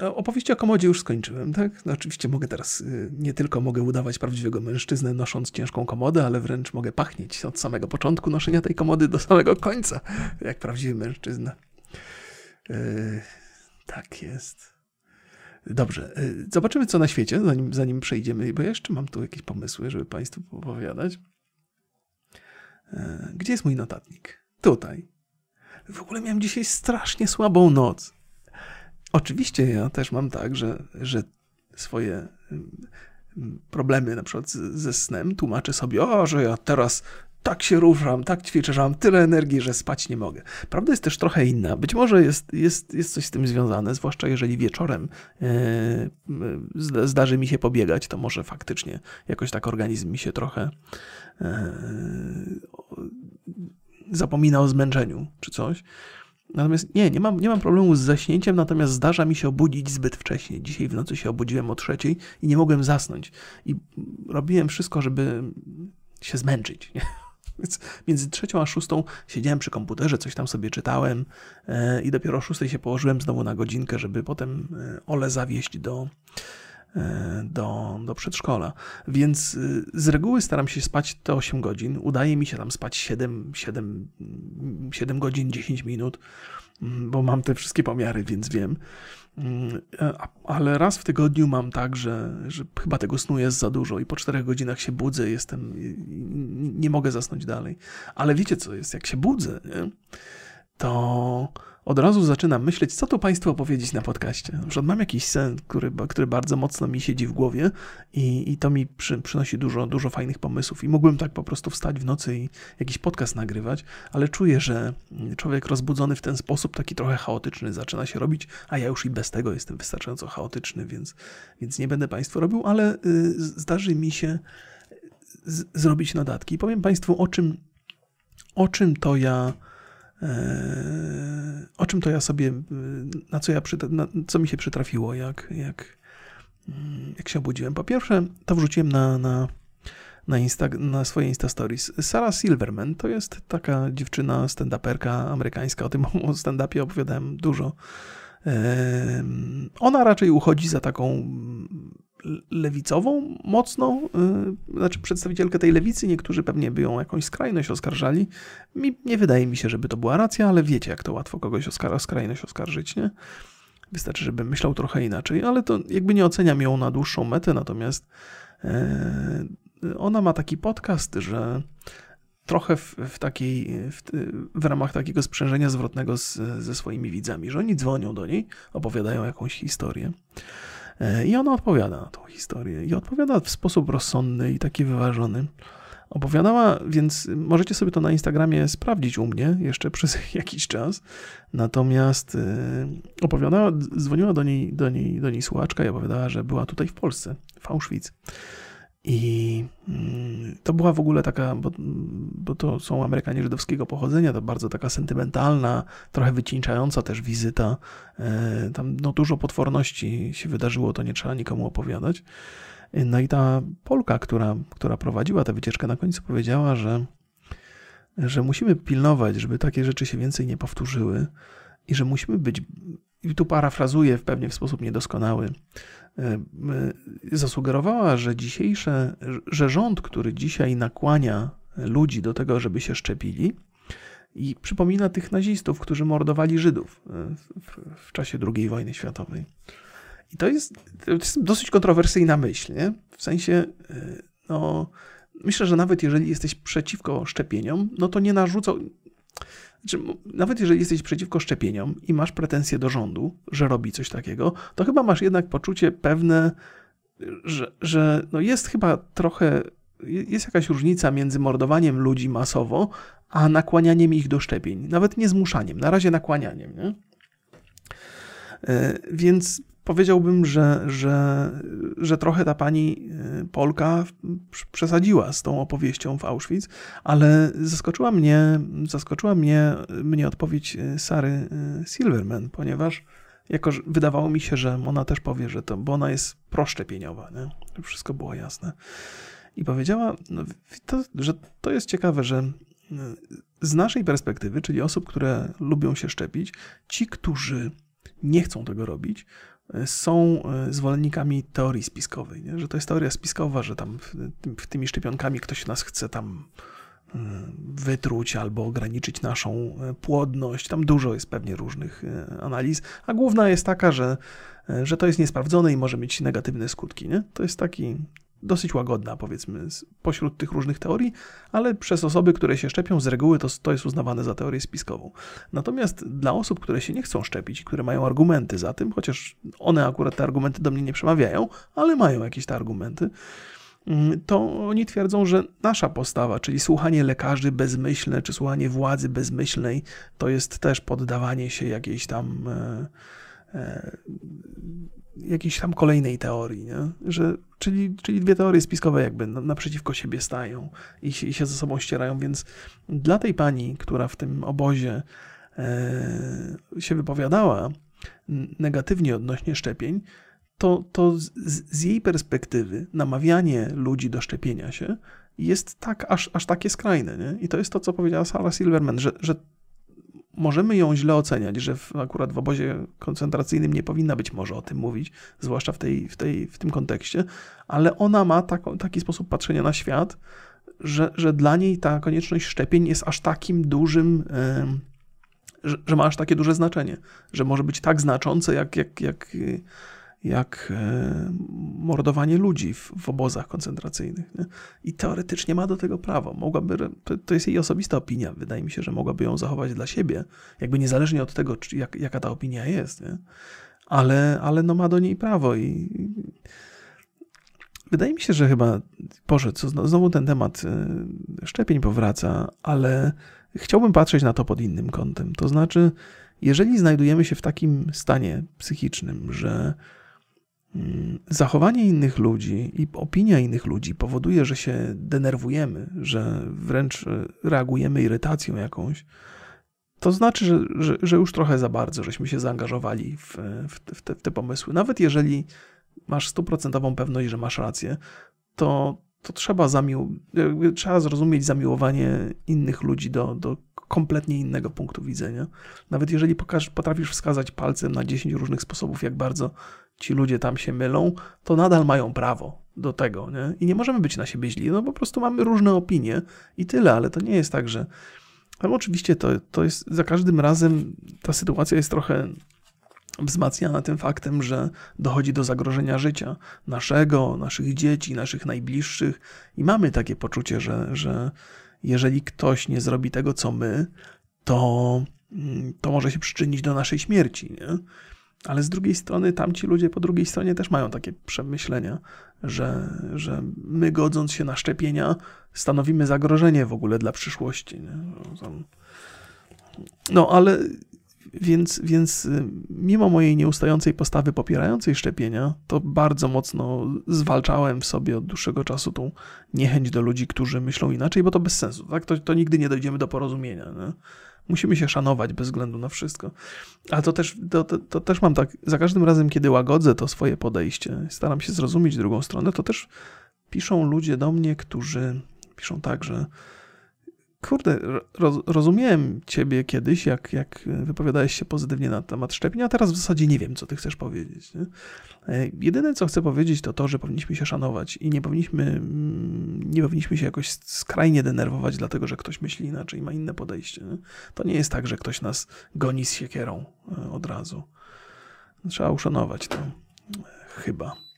E, opowieści o komodzie już skończyłem, tak? No oczywiście mogę teraz, y, nie tylko mogę udawać prawdziwego mężczyznę nosząc ciężką komodę, ale wręcz mogę pachnieć od samego początku noszenia tej komody do samego końca, jak prawdziwy mężczyzna. Yy, tak jest. Dobrze, zobaczymy co na świecie, zanim, zanim przejdziemy, bo jeszcze mam tu jakieś pomysły, żeby Państwu opowiadać. Gdzie jest mój notatnik? Tutaj. W ogóle miałem dzisiaj strasznie słabą noc. Oczywiście ja też mam tak, że, że swoje mm, problemy na przykład ze snem tłumaczę sobie, o, że ja teraz tak się ruszam, tak ćwiczę, że mam tyle energii, że spać nie mogę. Prawda jest też trochę inna. Być może jest, jest, jest coś z tym związane, zwłaszcza jeżeli wieczorem yy, zdarzy mi się pobiegać, to może faktycznie jakoś tak organizm mi się trochę yy, zapomina o zmęczeniu czy coś. Natomiast nie, nie mam, nie mam problemu z zaśnięciem, natomiast zdarza mi się obudzić zbyt wcześnie. Dzisiaj w nocy się obudziłem o trzeciej i nie mogłem zasnąć. I robiłem wszystko, żeby się zmęczyć. Nie? Więc między trzecią a szóstą siedziałem przy komputerze, coś tam sobie czytałem e, i dopiero o szóstej się położyłem znowu na godzinkę, żeby potem e, Ole zawieść do, do, do przedszkola. Więc z reguły staram się spać te 8 godzin. Udaje mi się tam spać 7, 7, 7 godzin, 10 minut, mm, bo mam te wszystkie pomiary, więc wiem. Mm, ale raz w tygodniu mam tak, że, że chyba tego snu jest za dużo i po czterech godzinach się budzę, jestem, nie mogę zasnąć dalej. Ale wiecie co jest, jak się budzę, nie? to od razu zaczynam myśleć, co tu Państwu opowiedzieć na podcaście. Na przykład mam jakiś sen, który, który bardzo mocno mi siedzi w głowie i, i to mi przy, przynosi dużo, dużo fajnych pomysłów. I mógłbym tak po prostu wstać w nocy i jakiś podcast nagrywać, ale czuję, że człowiek rozbudzony w ten sposób, taki trochę chaotyczny, zaczyna się robić, a ja już i bez tego jestem wystarczająco chaotyczny, więc, więc nie będę Państwu robił, ale y, zdarzy mi się z, zrobić notatki. I powiem Państwu, o czym, o czym to ja o czym to ja sobie, na co, ja na co mi się przytrafiło, jak, jak, jak się obudziłem. Po pierwsze, to wrzuciłem na, na, na, Insta, na swoje Insta Stories. Sarah Silverman to jest taka dziewczyna, stand-uperka amerykańska. O tym stand-upie opowiadałem dużo. Ona raczej uchodzi za taką lewicową, mocną, yy, znaczy przedstawicielkę tej lewicy, niektórzy pewnie by ją jakąś skrajność oskarżali. Mi, nie wydaje mi się, żeby to była racja, ale wiecie, jak to łatwo kogoś o skrajność oskarżyć, nie? Wystarczy, żeby myślał trochę inaczej, ale to jakby nie oceniam ją na dłuższą metę, natomiast yy, ona ma taki podcast, że trochę w, w takiej, w, w, ramach takiego sprzężenia zwrotnego z, ze swoimi widzami, że oni dzwonią do niej, opowiadają jakąś historię. I ona odpowiada na tą historię. I odpowiada w sposób rozsądny i taki wyważony. Opowiadała, więc możecie sobie to na Instagramie sprawdzić u mnie jeszcze przez jakiś czas. Natomiast e, opowiadała, dzwoniła do niej, do niej, do niej słuchaczka i opowiadała, że była tutaj w Polsce, w Auschwitz. I mm, to była w ogóle taka, bo, bo, to są Amerykanie żydowskiego pochodzenia, to bardzo taka sentymentalna, trochę wycieńczająca też wizyta. E, tam no, dużo potworności się wydarzyło, to nie trzeba nikomu opowiadać. No i ta Polka, która, która prowadziła tę wycieczkę, na końcu powiedziała, że, że musimy pilnować, żeby takie rzeczy się więcej nie powtórzyły i że musimy być, i tu parafrazuję pewnie w sposób niedoskonały, E, zasugerowała, że dzisiejsze, że rząd, który dzisiaj nakłania ludzi do tego, żeby się szczepili, i przypomina tych nazistów, którzy mordowali Żydów e, w, w czasie II wojny światowej. I to jest, to jest dosyć kontrowersyjna myśl, nie? W sensie, e, no, myślę, że nawet jeżeli jesteś przeciwko szczepieniom, no to nie narzucał, znaczy, nawet jeżeli jesteś przeciwko szczepieniom i masz pretensje do rządu, że robi coś takiego, to chyba masz jednak poczucie pewne, że, że no jest chyba trochę, jest jakaś różnica między mordowaniem ludzi masowo, a nakłanianiem ich do szczepień. Nawet nie zmuszaniem, na razie nakłanianiem. Nie? E, więc powiedziałbym, że, że, że trochę ta pani y, Polka przesadziła z tą opowieścią w Auschwitz, ale zaskoczyła mnie, zaskoczyła mnie, mnie odpowiedź y, Sary y, Silverman, ponieważ jako wydawało mi się, że ona też powie, że to, bo ona jest proszczepieniowa, nie? wszystko było jasne. I powiedziała, no, to, że to jest ciekawe, że z naszej perspektywy, czyli osób, które lubią się szczepić, ci, którzy nie chcą tego robić, są e, zwolennikami teorii spiskowej, nie? że to jest teoria spiskowa, że tam tymi szczepionkami ktoś nas chce tam e, wytruć albo ograniczyć naszą e, płodność. Tam dużo jest pewnie różnych analiz, a główna jest taka, że, że to jest niesprawdzone i może mieć negatywne skutki. Nie? To jest taki dosyć łagodna, powiedzmy, pośród tych różnych teorii, ale przez osoby, które się szczepią, z reguły to, to jest uznawane za teorię spiskową. Natomiast dla osób, które się nie chcą szczepić, które mają argumenty za tym, chociaż one akurat te argumenty do mnie nie przemawiają, ale mają jakieś te argumenty, mm, to oni twierdzą, że nasza postawa, czyli słuchanie lekarzy bezmyślne, czy słuchanie władzy bezmyślnej, to jest też poddawanie się jakiejś tam e, e, jakiejś tam kolejnej teorii, nie? Że, czyli, czyli dwie teorie spiskowe jakby naprzeciwko siebie stają i się, i się ze sobą ścierają, więc dla tej pani, która w tym obozie e, się wypowiadała negatywnie odnośnie szczepień, to, to z, z, jej perspektywy namawianie ludzi do szczepienia się jest tak, aż, aż takie skrajne. Nie? I to jest to, co powiedziała Sarah Silverman, że, że możemy ją źle oceniać, że w, akurat w obozie koncentracyjnym nie powinna być może o tym mówić, zwłaszcza w, tej, w, tej, w tym kontekście, ale ona ma taką, taki sposób patrzenia na świat, że, że dla niej ta konieczność szczepień jest aż takim dużym, że, że ma aż takie duże znaczenie, że może być tak znaczące, jak, jak, jak jak e, mordowanie ludzi w, w obozach koncentracyjnych. Nie? I teoretycznie ma do tego prawo. Mogłaby, to, to, jest jej osobista opinia. Wydaje mi się, że mogłaby ją zachować dla siebie, jakby niezależnie od tego, czy, jak, jaka ta opinia jest. Nie? Ale, ale no ma do niej prawo i wydaje mi się, że chyba, co, znowu ten temat e, szczepień powraca, ale chciałbym patrzeć na to pod innym kątem. To znaczy, jeżeli znajdujemy się w takim stanie psychicznym, że zachowanie innych ludzi i opinia innych ludzi powoduje, że się denerwujemy, że wręcz e, reagujemy irytacją jakąś, to znaczy, że, że, że już trochę za bardzo żeśmy się zaangażowali w, w, te, w te pomysły. Nawet jeżeli masz stuprocentową pewność, że masz rację, to, to trzeba, zamił, trzeba zrozumieć zamiłowanie innych ludzi do, do kompletnie innego punktu widzenia. Nawet jeżeli pokaż, potrafisz wskazać palcem na 10 różnych sposobów, jak bardzo ci ludzie tam się mylą, to nadal mają prawo do tego. Nie? I nie możemy być na siebie źli. No po prostu mamy różne opinie i tyle, ale to nie jest tak, że. Ale oczywiście to, to jest za każdym razem ta sytuacja jest trochę wzmacniana tym faktem, że dochodzi do zagrożenia życia naszego, naszych dzieci, naszych najbliższych i mamy takie poczucie, że, że jeżeli ktoś nie zrobi tego, co my, to, mm, to może się przyczynić do naszej śmierci. Nie? Ale z drugiej strony tamci ludzie po drugiej stronie też mają takie przemyślenia, że, że my godząc się na szczepienia stanowimy zagrożenie w ogóle dla przyszłości. Nie? No ale więc, więc y, mimo mojej nieustającej postawy popierającej szczepienia, to bardzo mocno zwalczałem w sobie od dłuższego czasu tą niechęć do ludzi, którzy myślą inaczej, bo to bez sensu. Tak? To, to nigdy nie dojdziemy do porozumienia. Nie? Musimy się szanować bez względu na wszystko. A to też, to, to, to, też mam tak, za każdym razem, kiedy łagodzę to swoje podejście, staram się zrozumieć drugą stronę, to też piszą ludzie do mnie, którzy piszą tak, że kurde, roz, rozumiałem ciebie kiedyś, jak, jak wypowiadałeś się pozytywnie na temat szczepienia, a teraz w zasadzie nie wiem, co ty chcesz powiedzieć. Nie? E, jedyne, co chcę powiedzieć, to to, że powinniśmy się szanować i nie powinniśmy, mm, nie powinniśmy się jakoś skrajnie denerwować, dlatego że ktoś myśli inaczej, ma inne podejście. Nie? To nie jest tak, że ktoś nas goni z siekierą e, od razu. Trzeba uszanować to. E, chyba.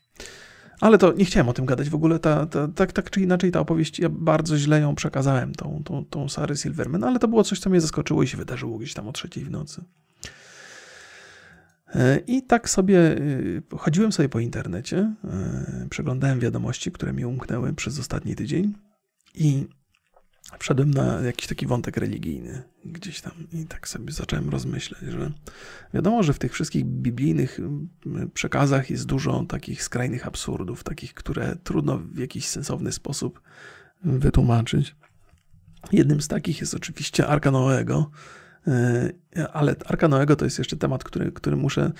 Ale to nie chciałem o tym gadać w ogóle. Ta, ta, tak, tak czy inaczej, ta opowieść, ja bardzo źle ją przekazałem, tą, tą, tą Sary Silverman, ale to było coś, co mnie zaskoczyło i się wydarzyło gdzieś tam o trzeciej w nocy. E, I tak sobie e, chodziłem sobie po internecie, e, przeglądałem wiadomości, które mi umknęły przez ostatni tydzień i wszedłem na jakiś taki wątek religijny gdzieś tam i tak sobie zacząłem rozmyślać, że wiadomo, że w tych wszystkich biblijnych przekazach jest dużo takich skrajnych absurdów, takich, które trudno w jakiś sensowny sposób wytłumaczyć. Jednym z takich jest oczywiście Arka Noego, e, ale Arka Noego to jest jeszcze temat, który, który muszę.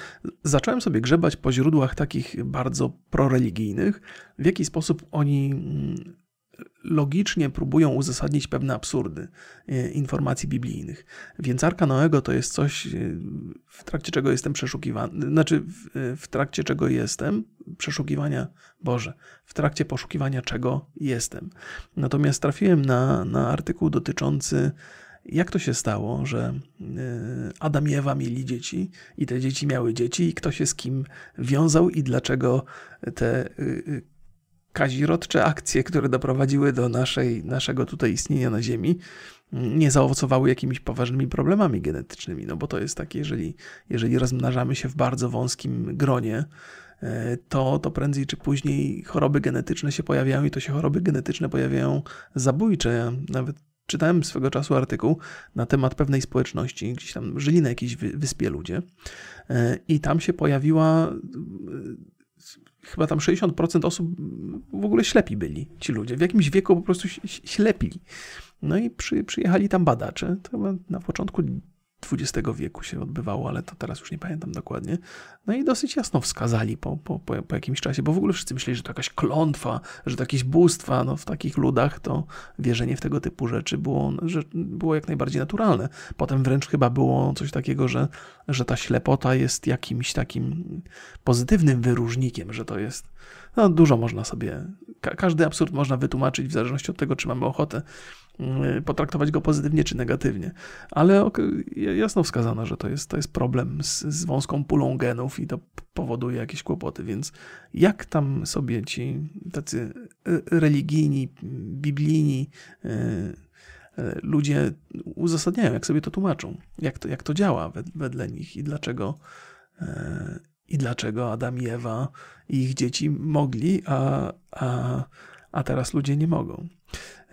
Zacząłem sobie grzebać po źródłach takich bardzo proreligijnych, w jaki sposób oni logicznie próbują uzasadnić pewne absurdy e, informacji biblijnych. Więc Arka Noego to jest coś, e, w trakcie czego jestem przeszukiwany, znaczy w, e, w trakcie czego jestem, przeszukiwania, Boże, w trakcie poszukiwania czego jestem. Natomiast trafiłem na, na artykuł dotyczący jak to się stało, że Adam i Ewa mieli dzieci i te dzieci miały dzieci i kto się z kim wiązał i dlaczego te kazirodcze akcje, które doprowadziły do naszej, naszego tutaj istnienia na Ziemi, nie zaowocowały jakimiś poważnymi problemami genetycznymi. No bo to jest tak, jeżeli, jeżeli rozmnażamy się w bardzo wąskim gronie, to, to prędzej czy później choroby genetyczne się pojawiają i to się choroby genetyczne pojawiają zabójcze. Nawet czytałem swego czasu artykuł na temat pewnej społeczności, gdzieś tam żyli na jakiejś wyspie ludzie i tam się pojawiła chyba tam 60% osób w ogóle ślepi byli, ci ludzie. W jakimś wieku po prostu ślepi. No i przy, przyjechali tam badacze. To na początku XX wieku się odbywało, ale to teraz już nie pamiętam dokładnie. No i dosyć jasno wskazali po, po, po, po, jakimś czasie, bo w ogóle wszyscy myśleli, że to jakaś klątwa, że to jakieś bóstwa. No, w takich ludach to wierzenie w tego typu rzeczy było, że było jak najbardziej naturalne. Potem wręcz chyba było coś takiego, że, że ta ślepota jest jakimś takim pozytywnym wyróżnikiem, że to jest. No, dużo można sobie. Ka każdy absurd można wytłumaczyć w zależności od tego, czy mamy ochotę Y, potraktować go pozytywnie czy negatywnie. Ale jasno wskazano, że to jest, to jest problem z, z wąską pulą genów i to powoduje jakieś kłopoty, więc jak tam sobie ci tacy y, religijni, biblijni y, ludzie uzasadniają, jak sobie to tłumaczą, jak to, jak to działa wedle nich i dlaczego i dlaczego Adam i Ewa i ich dzieci mogli, a, a, a teraz ludzie nie mogą.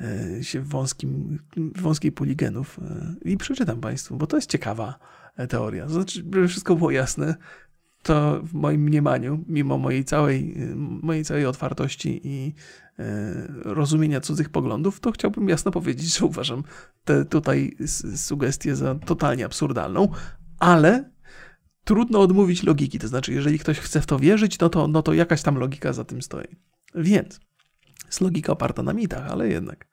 E, się w, wąskim, w wąskiej puli genów e, i przeczytam Państwu, bo to jest ciekawa e, teoria. Znaczy, żeby wszystko było jasne, to w moim mniemaniu, mimo mojej całej, mojej całej otwartości i rozumienia cudzych poglądów, to chciałbym jasno powiedzieć, że uważam tę tutaj sugestię za totalnie absurdalną, ale trudno odmówić logiki. To znaczy, jeżeli ktoś chce w to wierzyć, no to, no to jakaś tam logika za tym stoi. Więc jest logika oparta na mitach, ale jednak.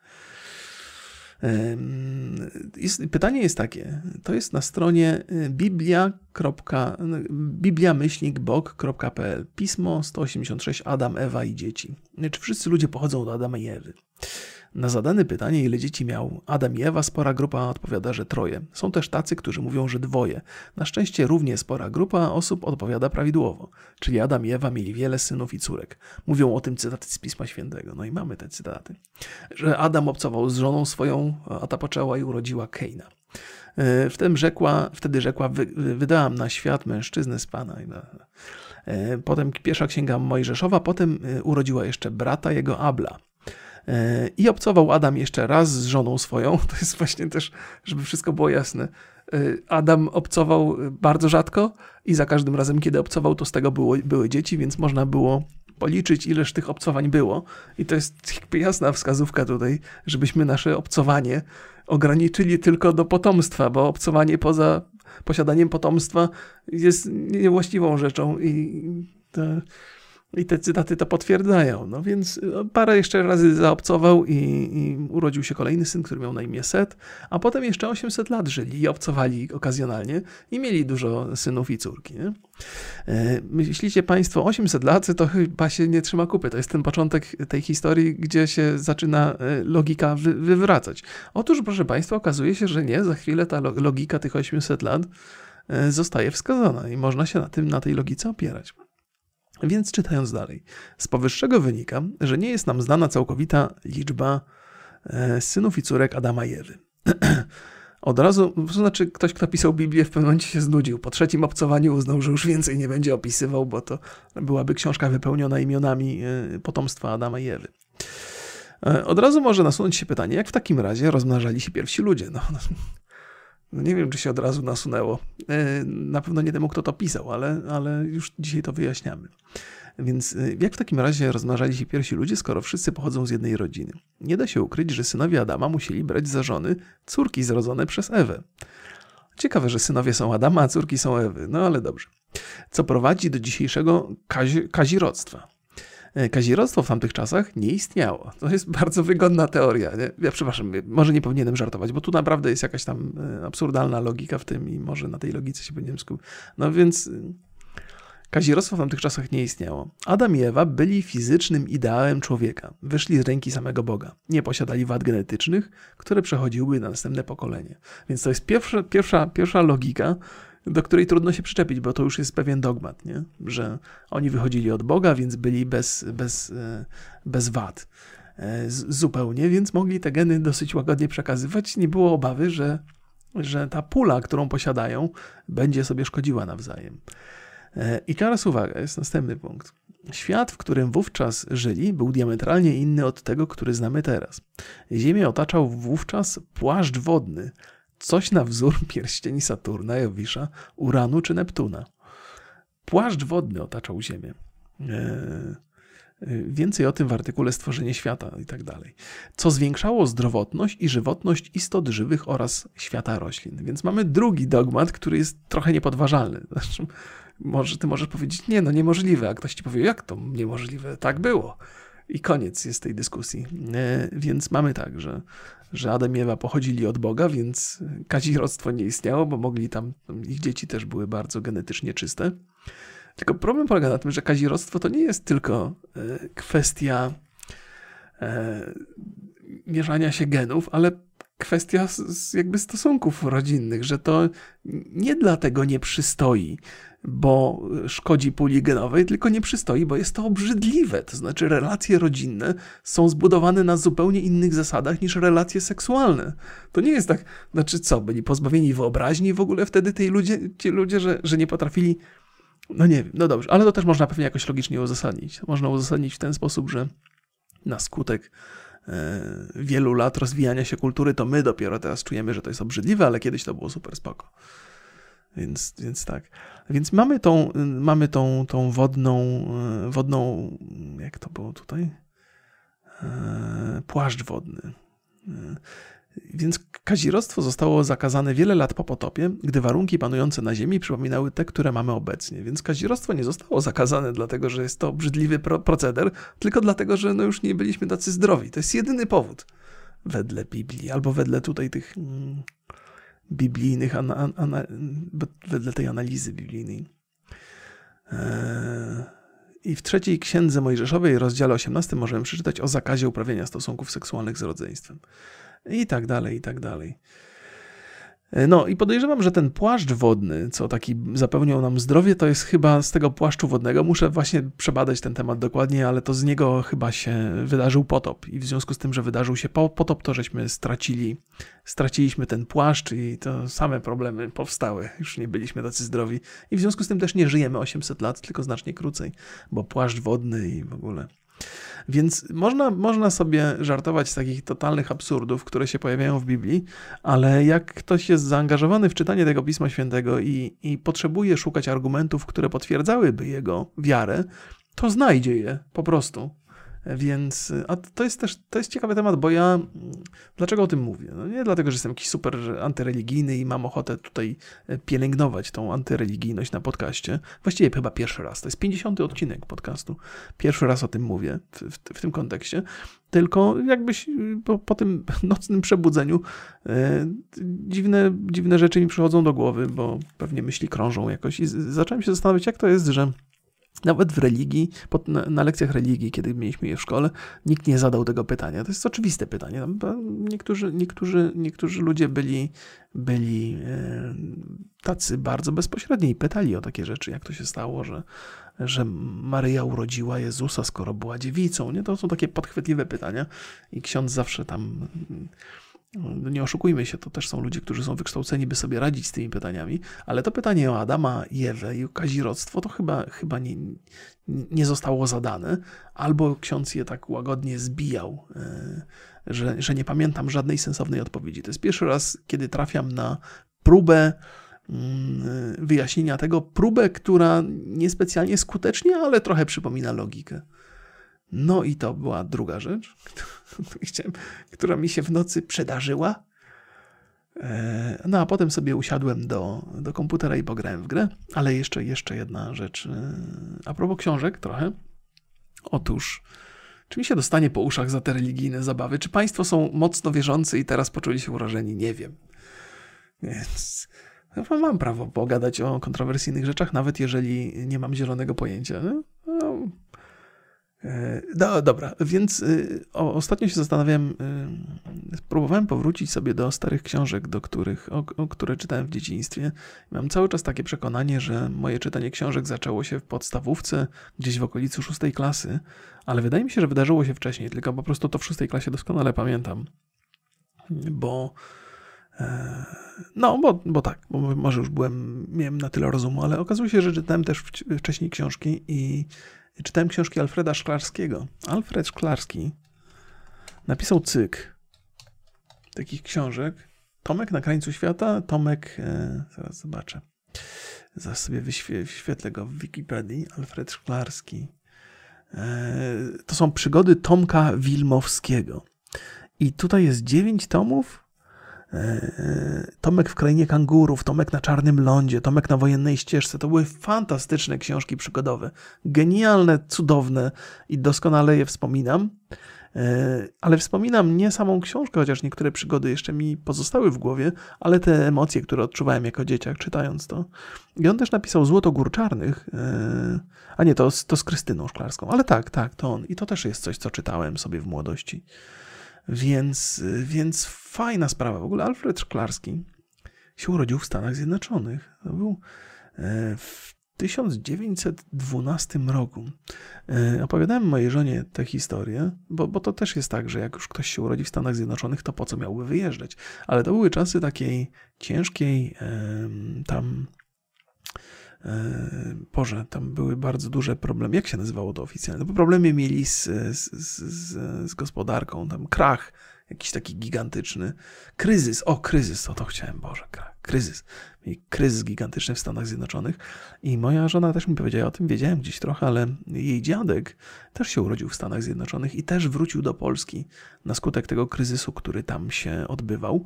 Pytanie jest takie, to jest na stronie y, biblia. bibliamyślnikbog.pl Pismo 186 Adam, Ewa i dzieci. Czy wszyscy ludzie pochodzą od Adama i Ewy? Na zadane pytanie, ile dzieci miał Adam i Ewa, spora grupa odpowiada, że troje. Są też tacy, którzy mówią, że dwoje. Na szczęście równie spora grupa osób odpowiada prawidłowo, czyli Adam i Ewa mieli wiele synów i córek. Mówią o tym cytaty z Pisma Świętego. No i mamy te cytaty. Że Adam obcował z żoną swoją, a ta poczęła i urodziła Keina. E, rzekła, wtedy rzekła wy, wydałam na świat mężczyznę z Pana. E, potem pierwsza księga Mojżeszowa, potem e, urodziła jeszcze brata jego Abla. I obcował Adam jeszcze raz z żoną swoją. To jest właśnie też, żeby wszystko było jasne. Adam obcował bardzo rzadko i za każdym razem, kiedy obcował, to z tego było, były dzieci, więc można było policzyć, ileż tych obcowań było. I to jest jasna wskazówka tutaj, żebyśmy nasze obcowanie ograniczyli tylko do potomstwa, bo obcowanie poza posiadaniem potomstwa jest niewłaściwą rzeczą i to i te cytaty to potwierdzają. No więc no, parę jeszcze razy zaobcował i, i, urodził się kolejny syn, który miał na imię Set, a potem jeszcze 800 lat żyli i obcowali okazjonalnie i mieli dużo synów i córki. Nie? E, myślicie Państwo, 800 lat to chyba się nie trzyma kupy. To jest ten początek tej historii, gdzie się zaczyna e, logika wy, wywracać. Otóż, proszę Państwa, okazuje się, że nie. Za chwilę ta logika tych 800 lat e, zostaje wskazana i można się na tym, na tej logice opierać. Więc czytając dalej, z powyższego wynika, że nie jest nam znana całkowita liczba e, synów i córek Adama i Ewy. Od razu, to znaczy ktoś, kto pisał Biblię, w pewnym momencie się znudził. Po trzecim obcowaniu uznał, że już więcej nie będzie opisywał, bo to byłaby książka wypełniona imionami e, potomstwa Adama i Ewy. E, od razu może nasunąć się pytanie, jak w takim razie rozmnażali się pierwsi ludzie? No, no nie wiem, czy się od razu nasunęło. E, na pewno nie temu, kto to pisał, ale, ale już dzisiaj to wyjaśniamy. Więc e, jak w takim razie rozmnażali się pierwsi ludzie, skoro wszyscy pochodzą z jednej rodziny? Nie da się ukryć, że synowie Adama musieli brać za żony córki zrodzone przez Ewę. Ciekawe, że synowie są Adama, a córki są Ewy. No ale dobrze. Co prowadzi do dzisiejszego kazi kazirodztwa. E, kazirodztwo w tamtych czasach nie istniało. To jest bardzo wygodna teoria. Nie? Ja przepraszam, może nie powinienem żartować, bo tu naprawdę jest jakaś tam e, absurdalna logika w tym i może na tej logice się powinienem skupić. No więc e, kazirodztwo w tamtych czasach nie istniało. Adam i Ewa byli fizycznym ideałem człowieka. Wyszli z ręki samego Boga. Nie posiadali wad genetycznych, które przechodziłyby na następne pokolenie. Więc to jest pierwsza, pierwsza, pierwsza logika, do której trudno się przyczepić, bo to już jest pewien dogmat, nie? że oni wychodzili od Boga, więc byli bez, bez, e, bez wad e, zupełnie, więc mogli te geny dosyć łagodnie przekazywać. Nie było obawy, że, że ta pula, którą posiadają, będzie sobie szkodziła nawzajem. E, I teraz uwaga, jest następny punkt. Świat, w którym wówczas żyli, był diametralnie inny od tego, który znamy teraz. Ziemię otaczał wówczas płaszcz wodny, coś na wzór pierścieni Saturna, Jowisza, Uranu czy Neptuna. Płaszcz wodny otaczał Ziemię. E, Więcej o tym w artykule Stworzenie świata i tak dalej. Co zwiększało zdrowotność i żywotność istot żywych oraz świata roślin. Więc mamy drugi dogmat, który jest trochę niepodważalny. Znaczy, może, ty możesz powiedzieć, nie, no niemożliwe, a ktoś ci powie, jak to niemożliwe? Tak było. I koniec jest tej dyskusji. E, więc mamy tak, że, że Adam i Ewa pochodzili od Boga, więc kazirodztwo nie istniało, bo mogli tam, ich dzieci też były bardzo genetycznie czyste. Tylko problem polega na tym, że kazirodztwo to nie jest tylko e, kwestia e, mierzania się genów, ale kwestia jakby stosunków rodzinnych, że to nie dlatego nie przystoi, bo szkodzi puli genowej, tylko nie przystoi, bo jest to obrzydliwe. To znaczy relacje rodzinne są zbudowane na zupełnie innych zasadach niż relacje seksualne. To nie jest tak, znaczy co, byli pozbawieni wyobraźni w ogóle wtedy tej ludzie, ci ludzie, że, że nie potrafili no nie wiem, no dobrze, ale to też można pewnie jakoś logicznie uzasadnić. Można uzasadnić w ten sposób, że na skutek wielu lat rozwijania się kultury, to my dopiero teraz czujemy, że to jest obrzydliwe, ale kiedyś to było super spoko. Więc, więc tak. Więc mamy tą, mamy tą, tą wodną, e, wodną, jak to było tutaj? E, płaszcz wodny. Więc kazirodztwo zostało zakazane wiele lat po potopie, gdy warunki panujące na Ziemi przypominały te, które mamy obecnie. Więc kazirodztwo nie zostało zakazane dlatego, że jest to obrzydliwy proceder, tylko dlatego, że no już nie byliśmy tacy zdrowi. To jest jedyny powód wedle Biblii, albo wedle tutaj tych mm, biblijnych, ana, wedle tej analizy biblijnej. Eee, I w trzeciej księdze Mojżeszowej, rozdziale 18, możemy przeczytać o zakazie uprawiania stosunków seksualnych z rodzeństwem i tak dalej, i tak dalej. E, no i podejrzewam, że ten płaszcz wodny, co taki zapewniał nam zdrowie, to jest chyba z tego płaszczu wodnego. Muszę właśnie przebadać ten temat dokładnie, ale to z niego chyba się wydarzył potop. I w związku z tym, że wydarzył się potop, to żeśmy stracili, straciliśmy ten płaszcz i to same problemy powstały. Już nie byliśmy tacy zdrowi. I w związku z tym też nie żyjemy 800 lat, tylko znacznie krócej, bo płaszcz wodny i w ogóle. Więc można, można sobie żartować z takich totalnych absurdów, które się pojawiają w Biblii, ale jak ktoś jest zaangażowany w czytanie tego Pisma Świętego i, i potrzebuje szukać argumentów, które potwierdzałyby jego wiarę, to znajdzie je po prostu. Więc, a to jest też to jest ciekawy temat, bo ja dlaczego o tym mówię? No nie dlatego, że jestem jakiś super antyreligijny i mam ochotę tutaj pielęgnować tą antyreligijność na podcaście. Właściwie chyba pierwszy raz. To jest 50. odcinek podcastu. Pierwszy raz o tym mówię w, w, w tym kontekście. Tylko jakbyś po, po tym nocnym przebudzeniu e, dziwne, dziwne rzeczy mi przychodzą do głowy, bo pewnie myśli krążą jakoś. I zacząłem się zastanawiać, jak to jest, że nawet w religii, pod, na, na, lekcjach religii, kiedy mieliśmy je w szkole, nikt nie zadał tego pytania. To jest oczywiste pytanie. Niektórzy, niektórzy, niektórzy ludzie byli, byli e, tacy bardzo bezpośredni i pytali o takie rzeczy, jak to się stało, że, że Maryja urodziła Jezusa, skoro była dziewicą. Nie? To są takie podchwytliwe pytania i ksiądz zawsze tam nie oszukujmy się, to też są ludzie, którzy są wykształceni, by sobie radzić z tymi pytaniami, ale to pytanie o Adama i Ewę i o kazirodztwo to chyba, chyba nie, nie zostało zadane, albo ksiądz je tak łagodnie zbijał, e, że, że nie pamiętam żadnej sensownej odpowiedzi. To jest pierwszy raz, kiedy trafiam na próbę mm, wyjaśnienia tego, próbę, która niespecjalnie skutecznie, ale trochę przypomina logikę. No i to była druga rzecz, która mi się w nocy przedarzyła. E, no a potem sobie usiadłem do, do komputera i pograłem w grę. Ale jeszcze, jeszcze jedna rzecz. E, a propos książek trochę. Otóż, czy mi się dostanie po uszach za te religijne zabawy? Czy państwo są mocno wierzący i teraz poczuli się urażeni? Nie wiem. Więc mam prawo pogadać o kontrowersyjnych rzeczach, nawet jeżeli nie mam zielonego pojęcia. No, E, no dobra, więc y, o, ostatnio się zastanawiałem, y, próbowałem powrócić sobie do starych książek, do których, o, o, które czytałem w dzieciństwie. Mam cały czas takie przekonanie, że moje czytanie książek zaczęło się w podstawówce, gdzieś w okolicy szóstej klasy, ale wydaje mi się, że wydarzyło się wcześniej, tylko po prostu to w szóstej klasie doskonale pamiętam, bo No, bo, bo tak, bo może już byłem, miałem na tyle rozumu, ale okazuje się, że czytałem też wcześniej książki i czytałem książki Alfreda Szklarskiego. Alfred Szklarski napisał cykl takich książek. Tomek na krańcu świata, Tomek, e, zaraz zobaczę, zaraz sobie wyświetlę go w Wikipedii, Alfred Szklarski. E, to są przygody Tomka Wilmowskiego. I tutaj jest dziewięć tomów, Tomek w krainie kangurów, Tomek na czarnym lądzie, Tomek na wojennej ścieżce. To były fantastyczne książki przygodowe. Genialne, cudowne i doskonale je wspominam. E, ale wspominam nie samą książkę, chociaż niektóre przygody jeszcze mi pozostały w głowie, ale te emocje, które odczuwałem jako dzieciak czytając to. I on też napisał Złoto Gór Czarnych, e, a nie, to, to z Krystyną Szklarską, ale tak, tak, to on. I to też jest coś, co czytałem sobie w młodości. Więc, więc fajna sprawa. W ogóle Alfred Szklarski się urodził w Stanach Zjednoczonych. To był e, w 1912 roku. E, opowiadałem mojej żonie tę historię, bo, bo to też jest tak, że jak już ktoś się urodzi w Stanach Zjednoczonych, to po co miałby wyjeżdżać? Ale to były czasy takiej ciężkiej tam Boże, tam były bardzo duże problemy. Jak się nazywało to oficjalnie? No, problemy mieli z, z, z, z, gospodarką, tam krach jakiś taki gigantyczny. Kryzys, o kryzys, o to chciałem, Boże, kryzys. Mieli kryzys gigantyczny w Stanach Zjednoczonych i moja żona też mi powiedziała o tym, wiedziałem gdzieś trochę, ale jej dziadek też się urodził w Stanach Zjednoczonych i też wrócił do Polski na skutek tego kryzysu, który tam się odbywał.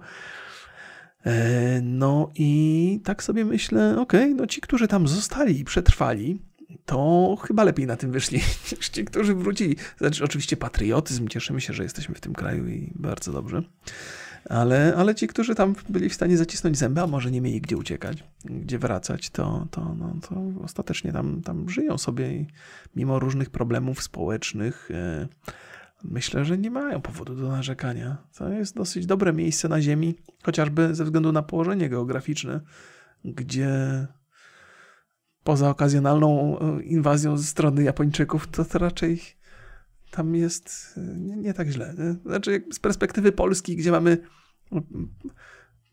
E, no i tak sobie myślę, okej, okay, no ci, którzy tam zostali i przetrwali, to chyba lepiej na tym wyszli niż ci, którzy wrócili. Znaczy, oczywiście patriotyzm, cieszymy się, że jesteśmy w tym kraju i bardzo dobrze. Ale, ale ci, którzy tam byli w stanie zacisnąć zęby, a może nie mieli gdzie uciekać, gdzie wracać, to, to, no, to ostatecznie tam, tam żyją sobie i mimo różnych problemów społecznych. E, myślę, że nie mają powodu do narzekania. To jest dosyć dobre miejsce na Ziemi, chociażby ze względu na położenie geograficzne, gdzie poza okazjonalną e, inwazją ze strony Japończyków, to, to raczej tam jest e, nie, nie tak źle. Nie? Znaczy, z perspektywy Polski, gdzie mamy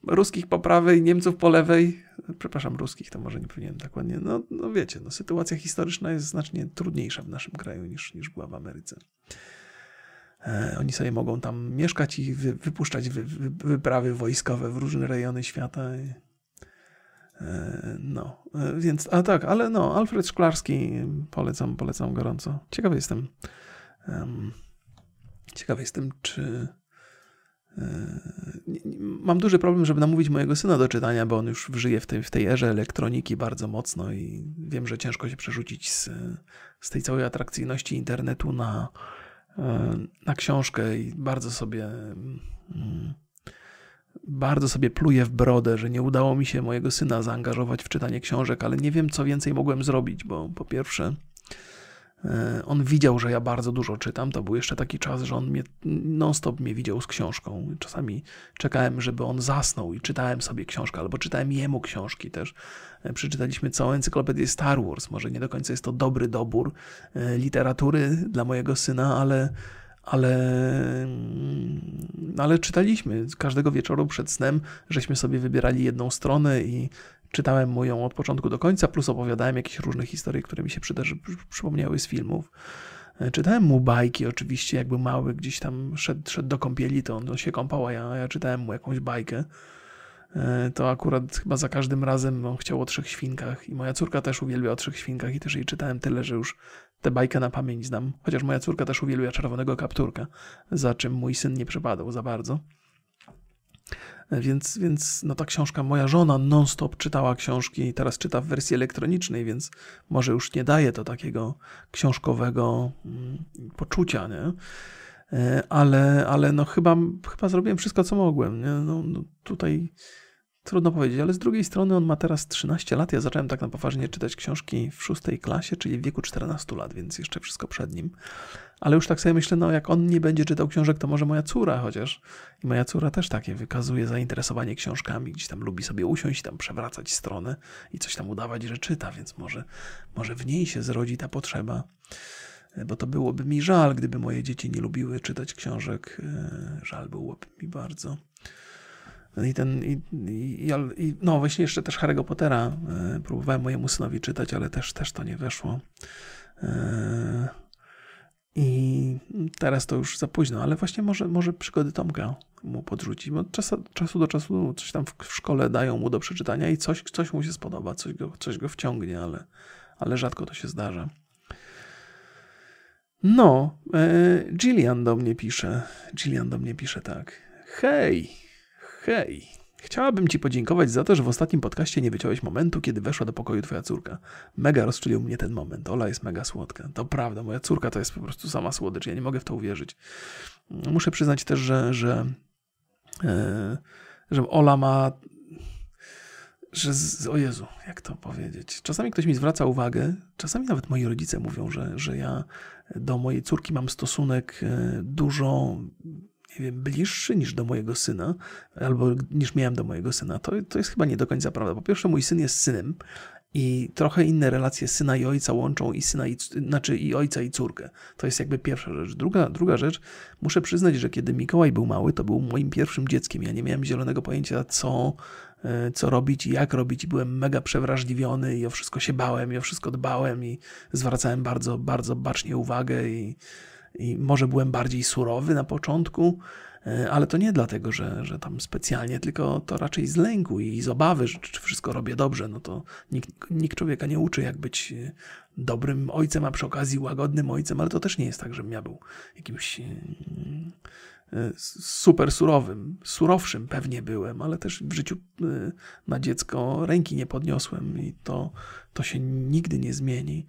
ruskich po prawej, Niemców po lewej, przepraszam, ruskich, to może nie powinienem tak ładnie, no, no wiecie, no, sytuacja historyczna jest znacznie trudniejsza w naszym kraju niż, niż była w Ameryce. E, oni sobie mogą tam mieszkać i wy, wypuszczać wy, wy, wyprawy wojskowe w różne rejony świata. E, no, e, więc, a tak, ale no, Alfred Szklarski polecam, polecam gorąco. Ciekawy jestem, um, ciekawy jestem, czy mam duży problem, żeby namówić mojego syna do czytania, bo on już żyje w tej, w tej erze elektroniki bardzo mocno i wiem, że ciężko się przerzucić z, z tej całej atrakcyjności internetu na, na książkę i bardzo sobie um, bardzo sobie pluję w brodę, że nie udało mi się mojego syna zaangażować w czytanie książek, ale nie wiem, co więcej mogłem zrobić, bo po pierwsze, e, on widział, że ja bardzo dużo czytam. To był jeszcze taki czas, że on mnie non-stop mnie widział z książką. Czasami czekałem, żeby on zasnął i czytałem sobie książkę, albo czytałem jemu książki też. E, przeczytaliśmy całą encyklopedię Star Wars. Może nie do końca jest to dobry dobór e, literatury dla mojego syna, ale ale, mm, ale czytaliśmy każdego wieczoru przed snem, żeśmy sobie wybierali jedną stronę i czytałem mu ją od początku do końca, plus opowiadałem jakieś różne historie, które mi się przydarzy, przypomniały z filmów. E, czytałem mu bajki oczywiście, jakby mały gdzieś tam szedł, szedł do kąpieli, to on się kąpał, a ja, ja czytałem mu jakąś bajkę. E, to akurat chyba za każdym razem on chciał o trzech świnkach i moja córka też uwielbia o trzech świnkach i też jej czytałem tyle, że już tę bajkę na pamięć znam. Chociaż moja córka też uwielbia czerwonego kapturka, za czym mój syn nie przepadał za bardzo. Więc, więc no ta książka, moja żona non-stop czytała książki i teraz czyta w wersji elektronicznej, więc może już nie daje to takiego książkowego mm, poczucia, nie? E, ale, ale no chyba, chyba zrobiłem wszystko, co mogłem. Nie? No, no tutaj trudno powiedzieć, ale z drugiej strony on ma teraz 13 lat. Ja zacząłem tak na poważnie czytać książki w szóstej klasie, czyli w wieku 14 lat, więc jeszcze wszystko przed nim. Ale już tak sobie myślę, no jak on nie będzie czytał książek, to może moja córa, chociaż i moja córa też takie wykazuje zainteresowanie książkami, gdzieś tam lubi sobie usiąść, tam przewracać stronę i coś tam udawać, że czyta, więc może, może w niej się zrodzi ta potrzeba bo to byłoby mi żal, gdyby moje dzieci nie lubiły czytać książek. E, żal byłoby mi bardzo. I ten, i, i, i, no właśnie jeszcze też Harry'ego Pottera e, próbowałem mojemu synowi czytać, ale też, też to nie weszło. E, I teraz to już za późno, ale właśnie może, może przygody Tomka mu podrzucić, bo czas, czasu do czasu coś tam w, w, szkole dają mu do przeczytania i coś, coś mu się spodoba, coś go, coś go wciągnie, ale, ale rzadko to się zdarza. No, e, do mnie pisze. Gillian do mnie pisze tak. Hej, hej. Chciałabym ci podziękować za to, że w ostatnim podcaście nie wyciąłeś momentu, kiedy weszła do pokoju twoja córka. Mega rozczulił mnie ten moment. Ola jest mega słodka. To prawda, moja córka to jest po prostu sama słodycz. Ja nie mogę w to uwierzyć. Muszę przyznać też, że, że, e, że Ola ma że z, o Jezu, jak to powiedzieć? Czasami ktoś mi zwraca uwagę, czasami nawet moi rodzice mówią, że, że ja do mojej córki mam stosunek e, dużo nie wiem, bliższy niż do mojego syna, albo niż miałem do mojego syna. To, to jest chyba nie do końca prawda. Po pierwsze, mój syn jest synem i trochę inne relacje syna i ojca łączą i syna, i, znaczy i ojca i córkę. To jest jakby pierwsza rzecz. Druga, druga rzecz, muszę przyznać, że kiedy Mikołaj był mały, to był moim pierwszym dzieckiem. Ja nie miałem zielonego pojęcia, co, e, co robić i jak robić. I byłem mega przewrażliwiony i o wszystko się bałem i o wszystko dbałem i zwracałem bardzo, bardzo bacznie uwagę i, i może byłem bardziej surowy na początku, e, ale to nie dlatego, że, że tam specjalnie, tylko to raczej z lęku i z obawy, że czy wszystko robię dobrze. No to nikt, nikt człowieka nie uczy, jak być e, dobrym ojcem, a przy okazji łagodnym ojcem, ale to też nie jest tak, żebym ja był jakimś e, super surowym. Surowszym pewnie byłem, ale też w życiu na dziecko ręki nie podniosłem i to, to się nigdy nie zmieni.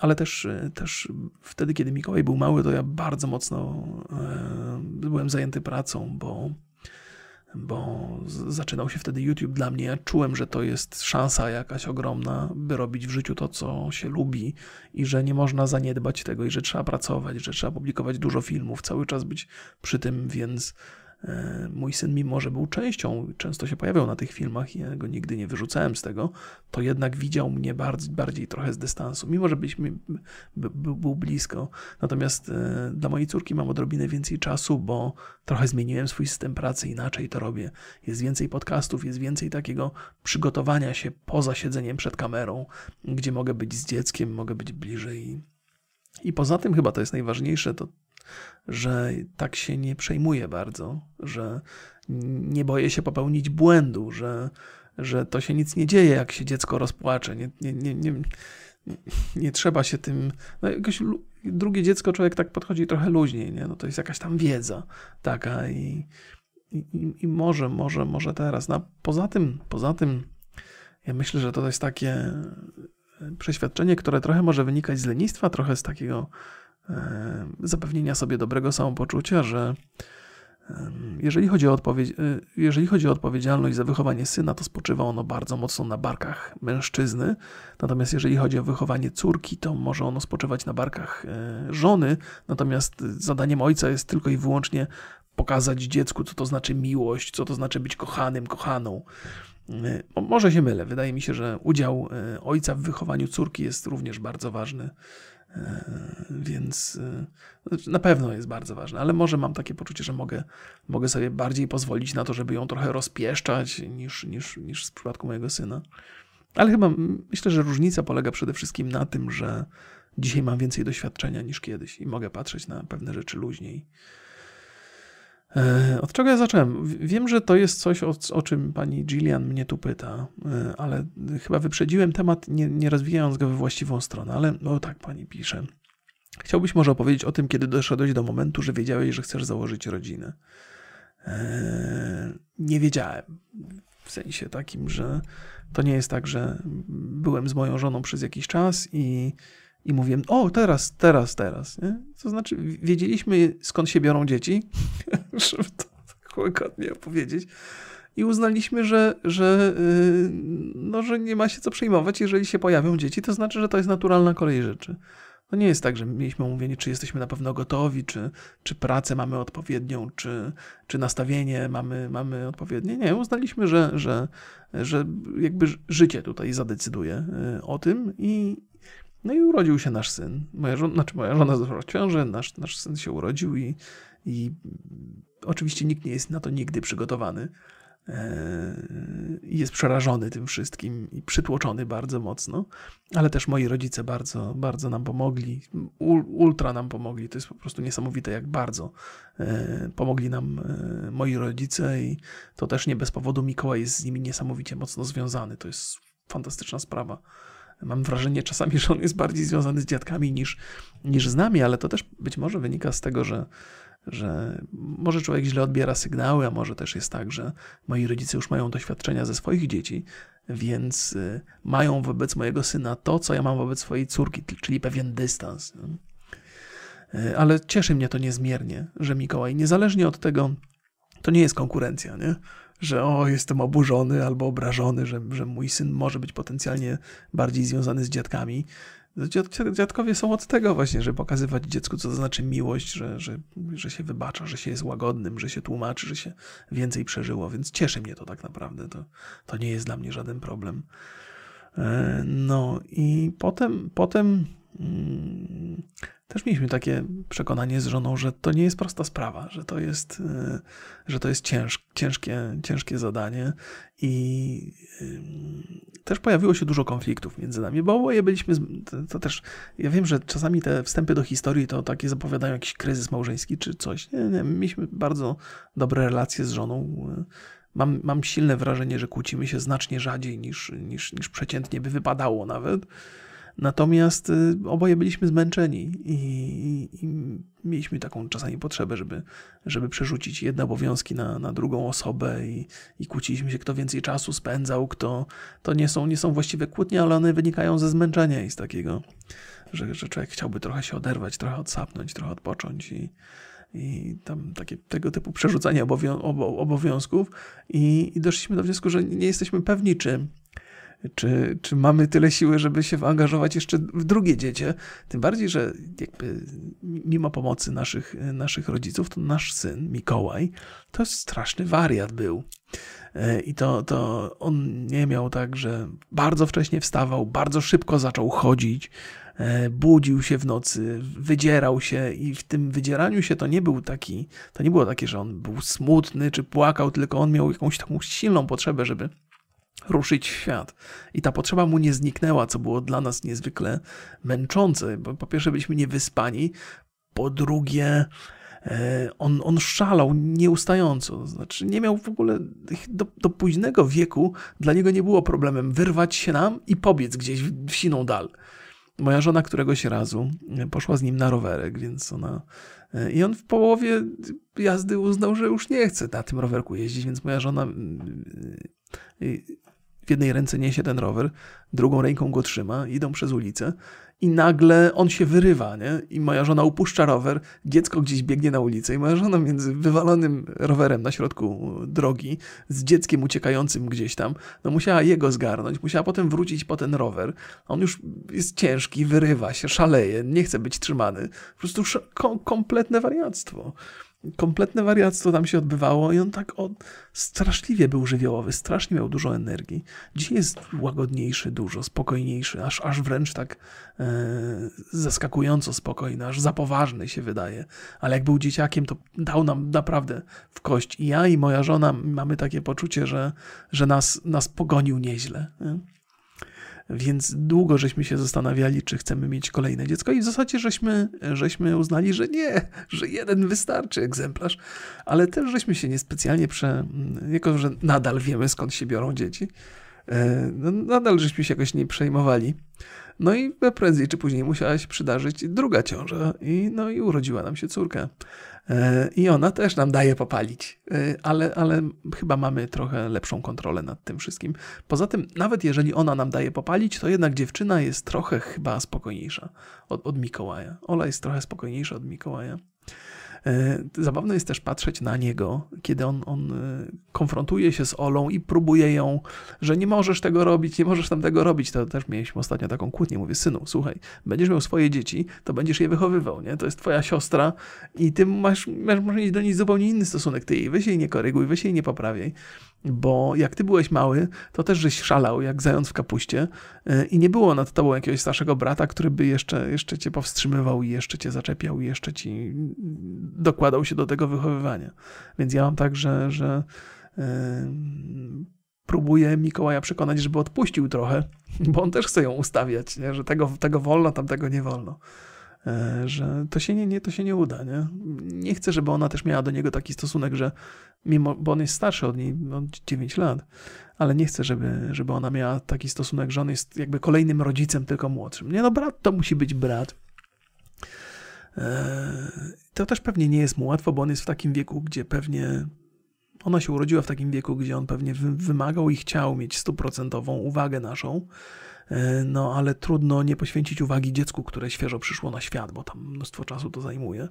Ale też, też wtedy, kiedy Mikołaj był mały, to ja bardzo mocno byłem zajęty pracą, bo, bo zaczynał się wtedy YouTube dla mnie. Ja czułem, że to jest szansa jakaś ogromna, by robić w życiu to, co się lubi i że nie można zaniedbać tego i że trzeba pracować, że trzeba publikować dużo filmów, cały czas być przy tym, więc mój syn, mimo że był częścią, często się pojawiał na tych filmach i ja go nigdy nie wyrzucałem z tego, to jednak widział mnie bardziej, bardziej trochę z dystansu, mimo że byliśmy, by, by, był blisko. Natomiast e, dla mojej córki mam odrobinę więcej czasu, bo trochę zmieniłem swój system pracy, inaczej to robię. Jest więcej podcastów, jest więcej takiego przygotowania się poza siedzeniem przed kamerą, gdzie mogę być z dzieckiem, mogę być bliżej. I poza tym chyba to jest najważniejsze, to że tak się nie przejmuję bardzo, że nie boję się popełnić błędu, że, że to się nic nie dzieje, jak się dziecko rozpłacze. Nie, nie, nie, nie, nie trzeba się tym. No jakoś drugie dziecko człowiek tak podchodzi trochę luźniej, nie? No to jest jakaś tam wiedza taka i, i, i może, może, może teraz. No, poza tym, poza tym, ja myślę, że to jest takie przeświadczenie, które trochę może wynikać z lenistwa, trochę z takiego E, zapewnienia sobie dobrego samopoczucia, że jeżeli chodzi, o e, jeżeli chodzi o odpowiedzialność za wychowanie syna, to spoczywa ono bardzo mocno na barkach mężczyzny. Natomiast jeżeli chodzi o wychowanie córki, to może ono spoczywać na barkach e, żony. Natomiast zadaniem ojca jest tylko i wyłącznie pokazać dziecku, co to znaczy miłość, co to znaczy być kochanym, kochaną. Może się mylę. Wydaje mi się, że udział ojca w wychowaniu córki jest również bardzo ważny. E, więc e, znaczy, na pewno jest bardzo ważne, ale może mam takie poczucie, że mogę, mogę sobie bardziej pozwolić na to, żeby ją trochę rozpieszczać niż, niż, niż w przypadku mojego syna. Ale chyba myślę, że różnica polega przede wszystkim na tym, że dzisiaj mam więcej doświadczenia niż kiedyś i mogę patrzeć na pewne rzeczy luźniej. E, od czego ja zacząłem? Wiem, że to jest coś, o, o, czym pani Gillian mnie tu pyta, e, ale chyba wyprzedziłem temat, nie, nie rozwijając go we właściwą stronę, ale no tak pani pisze. Chciałbyś może opowiedzieć o tym, kiedy doszedłeś do momentu, że wiedziałeś, że chcesz założyć rodzinę. Eee, nie wiedziałem. W sensie takim, że to nie jest tak, że byłem z moją żoną przez jakiś czas i i mówiłem, o teraz, teraz, teraz. Nie? To znaczy, wiedzieliśmy skąd się biorą dzieci, żeby to tak łagodnie opowiedzieć. I uznaliśmy, że, że, yy, no, że nie ma się co przejmować, jeżeli się pojawią dzieci, to znaczy, że to jest naturalna kolej rzeczy. To nie jest tak, że mieliśmy omówienie, czy jesteśmy na pewno gotowi, czy, czy pracę mamy odpowiednią, czy, czy nastawienie mamy, mamy odpowiednie. Nie, uznaliśmy, że, że, że jakby życie tutaj zadecyduje y, o tym i, no i urodził się nasz syn. Moja żona, znaczy moja żona zaszła w ciąży, nasz, nasz syn się urodził i, i oczywiście nikt nie jest na to nigdy przygotowany. Jest przerażony tym wszystkim i przytłoczony bardzo mocno, ale też moi rodzice bardzo, bardzo nam pomogli, ultra nam pomogli. To jest po prostu niesamowite, jak bardzo pomogli nam moi rodzice i to też nie bez powodu Mikołaj jest z nimi niesamowicie mocno związany. To jest fantastyczna sprawa. Mam wrażenie czasami, że on jest bardziej związany z dziadkami niż, niż z nami, ale to też być może wynika z tego, że, że może człowiek źle odbiera sygnały, a może też jest tak, że moi rodzice już mają doświadczenia ze swoich dzieci, więc y, mają wobec mojego syna to, co ja mam wobec swojej córki, czyli pewien dystans. Y, ale cieszy mnie to niezmiernie, że Mikołaj, niezależnie od tego, to nie jest konkurencja, nie? Że o, jestem oburzony albo obrażony, że, że mój syn może być potencjalnie bardziej związany z dziadkami. Dziadkowie są od tego właśnie, żeby pokazywać dziecku, co to znaczy miłość, że, że, że się wybacza, że się jest łagodnym, że się tłumaczy, że się więcej przeżyło, więc cieszy mnie to tak naprawdę. To, to nie jest dla mnie żaden problem. E, no i potem, potem mm, też mieliśmy takie przekonanie z żoną, że to nie jest prosta sprawa, że to jest, e, że to jest cięż, ciężkie, ciężkie zadanie i też pojawiło się dużo konfliktów między nami, bo oboje byliśmy, to też, ja wiem, że czasami te wstępy do historii to takie zapowiadają jakiś kryzys małżeński czy coś. Nie, nie, mieliśmy bardzo dobre relacje z żoną. Mam, mam silne wrażenie, że kłócimy się znacznie rzadziej niż, niż, niż przeciętnie by wypadało nawet. Natomiast y, oboje byliśmy zmęczeni i, i, i, mieliśmy taką czasami potrzebę, żeby, żeby przerzucić jedne obowiązki na, na drugą osobę i, i kłóciliśmy się, kto więcej czasu spędzał, kto. To nie są, nie są właściwe kłótnie, ale one wynikają ze zmęczenia i z takiego, że, że człowiek chciałby trochę się oderwać, trochę odsapnąć, trochę odpocząć i, i tam takie tego typu przerzucanie obowiązków i, i doszliśmy do wniosku, że nie jesteśmy pewni, czy czy, czy mamy tyle siły, żeby się angażować jeszcze w drugie dziecię. Tym bardziej, że jakby mimo pomocy naszych, naszych rodziców, to nasz syn, Mikołaj, to straszny wariat był. E, I to, to on nie miał tak, że bardzo wcześnie wstawał, bardzo szybko zaczął chodzić, e, budził się w nocy, wydzierał się i w tym wydzieraniu się to nie był taki, to nie było takie, że on był smutny czy płakał, tylko on miał jakąś taką silną potrzebę, żeby ruszyć w świat. I ta potrzeba mu nie zniknęła, co było dla nas niezwykle męczące, bo po pierwsze byliśmy niewyspani, po drugie e, on, on szalał nieustająco. Znaczy, nie miał w ogóle do, do, późnego wieku, dla niego nie było problemem wyrwać się nam i pobiec gdzieś w, w siną dal. Moja żona któregoś razu poszła z nim na rowerek, więc ona. E, I on w połowie jazdy uznał, że już nie chce na tym rowerku jeździć, więc moja żona w jednej ręce niesie ten rower, drugą ręką go trzyma, idą przez ulicę i nagle on się wyrywa, nie? I moja żona upuszcza rower, dziecko gdzieś biegnie na ulicę i moja żona między wywalonym rowerem na środku drogi z dzieckiem uciekającym gdzieś tam, no musiała jego zgarnąć, musiała potem wrócić po ten rower. On już jest ciężki, wyrywa się, szaleje, nie chce być trzymany. Po prostu kompletne wariactwo kompletne wariactwo tam się odbywało i on tak o, straszliwie był żywiołowy, strasznie miał dużo energii. Dzisiaj jest łagodniejszy, dużo spokojniejszy, aż, aż wręcz tak e, zaskakująco spokojny, aż za poważny się wydaje. Ale jak był dzieciakiem, to dał nam naprawdę w kość. I ja i moja żona mamy takie poczucie, że, że nas, nas pogonił nieźle. Nie? Więc długo żeśmy się zastanawiali, czy chcemy mieć kolejne dziecko i w zasadzie żeśmy, żeśmy uznali, że nie, że jeden wystarczy egzemplarz, ale też żeśmy się niespecjalnie prze... jako że nadal wiemy skąd się biorą dzieci, e, no, nadal żeśmy się jakoś nie przejmowali. No i prędzej czy później musiała się przydarzyć druga ciąża i, no i urodziła nam się córka. E, I ona też nam daje popalić, e, ale, ale chyba mamy trochę lepszą kontrolę nad tym wszystkim. Poza tym, nawet jeżeli ona nam daje popalić, to jednak dziewczyna jest trochę chyba spokojniejsza od, od Mikołaja. Ola jest trochę spokojniejsza od Mikołaja. E, zabawne jest też patrzeć na niego, kiedy on, on e, konfrontuje się z Olą i próbuje ją, że nie możesz tego robić, nie możesz tam tego robić. To też mieliśmy ostatnio taką kłótnię. Mówię, synu, słuchaj, będziesz miał swoje dzieci, to będziesz je wychowywał, nie? To jest twoja siostra i ty masz, masz mieć do niej zupełnie inny stosunek. Ty jej weź jej nie koryguj, weź jej nie poprawiaj. Bo jak ty byłeś mały, to też żeś szalał jak zając w kapuście e, i nie było nad tobą jakiegoś starszego brata, który by jeszcze, jeszcze cię powstrzymywał i jeszcze cię zaczepiał i jeszcze ci dokładał się do tego wychowywania. Więc ja mam tak, że, że yy, próbuję Mikołaja przekonać, żeby odpuścił trochę, bo on też chce ją ustawiać, nie? że tego, tego wolno, tamtego nie wolno. E, że to się nie, nie, to się nie uda. Nie? nie chcę, żeby ona też miała do niego taki stosunek, że mimo, bo on jest starszy od niej, on 9 lat, ale nie chcę, żeby, żeby ona miała taki stosunek, że on jest jakby kolejnym rodzicem, tylko młodszym. Nie no, brat to musi być brat. E, to też pewnie nie jest mu łatwo, bo on jest w takim wieku, gdzie pewnie ona się urodziła w takim wieku, gdzie on pewnie wymagał i chciał mieć stuprocentową uwagę naszą. E, no ale trudno nie poświęcić uwagi dziecku, które świeżo przyszło na świat, bo tam mnóstwo czasu to zajmuje.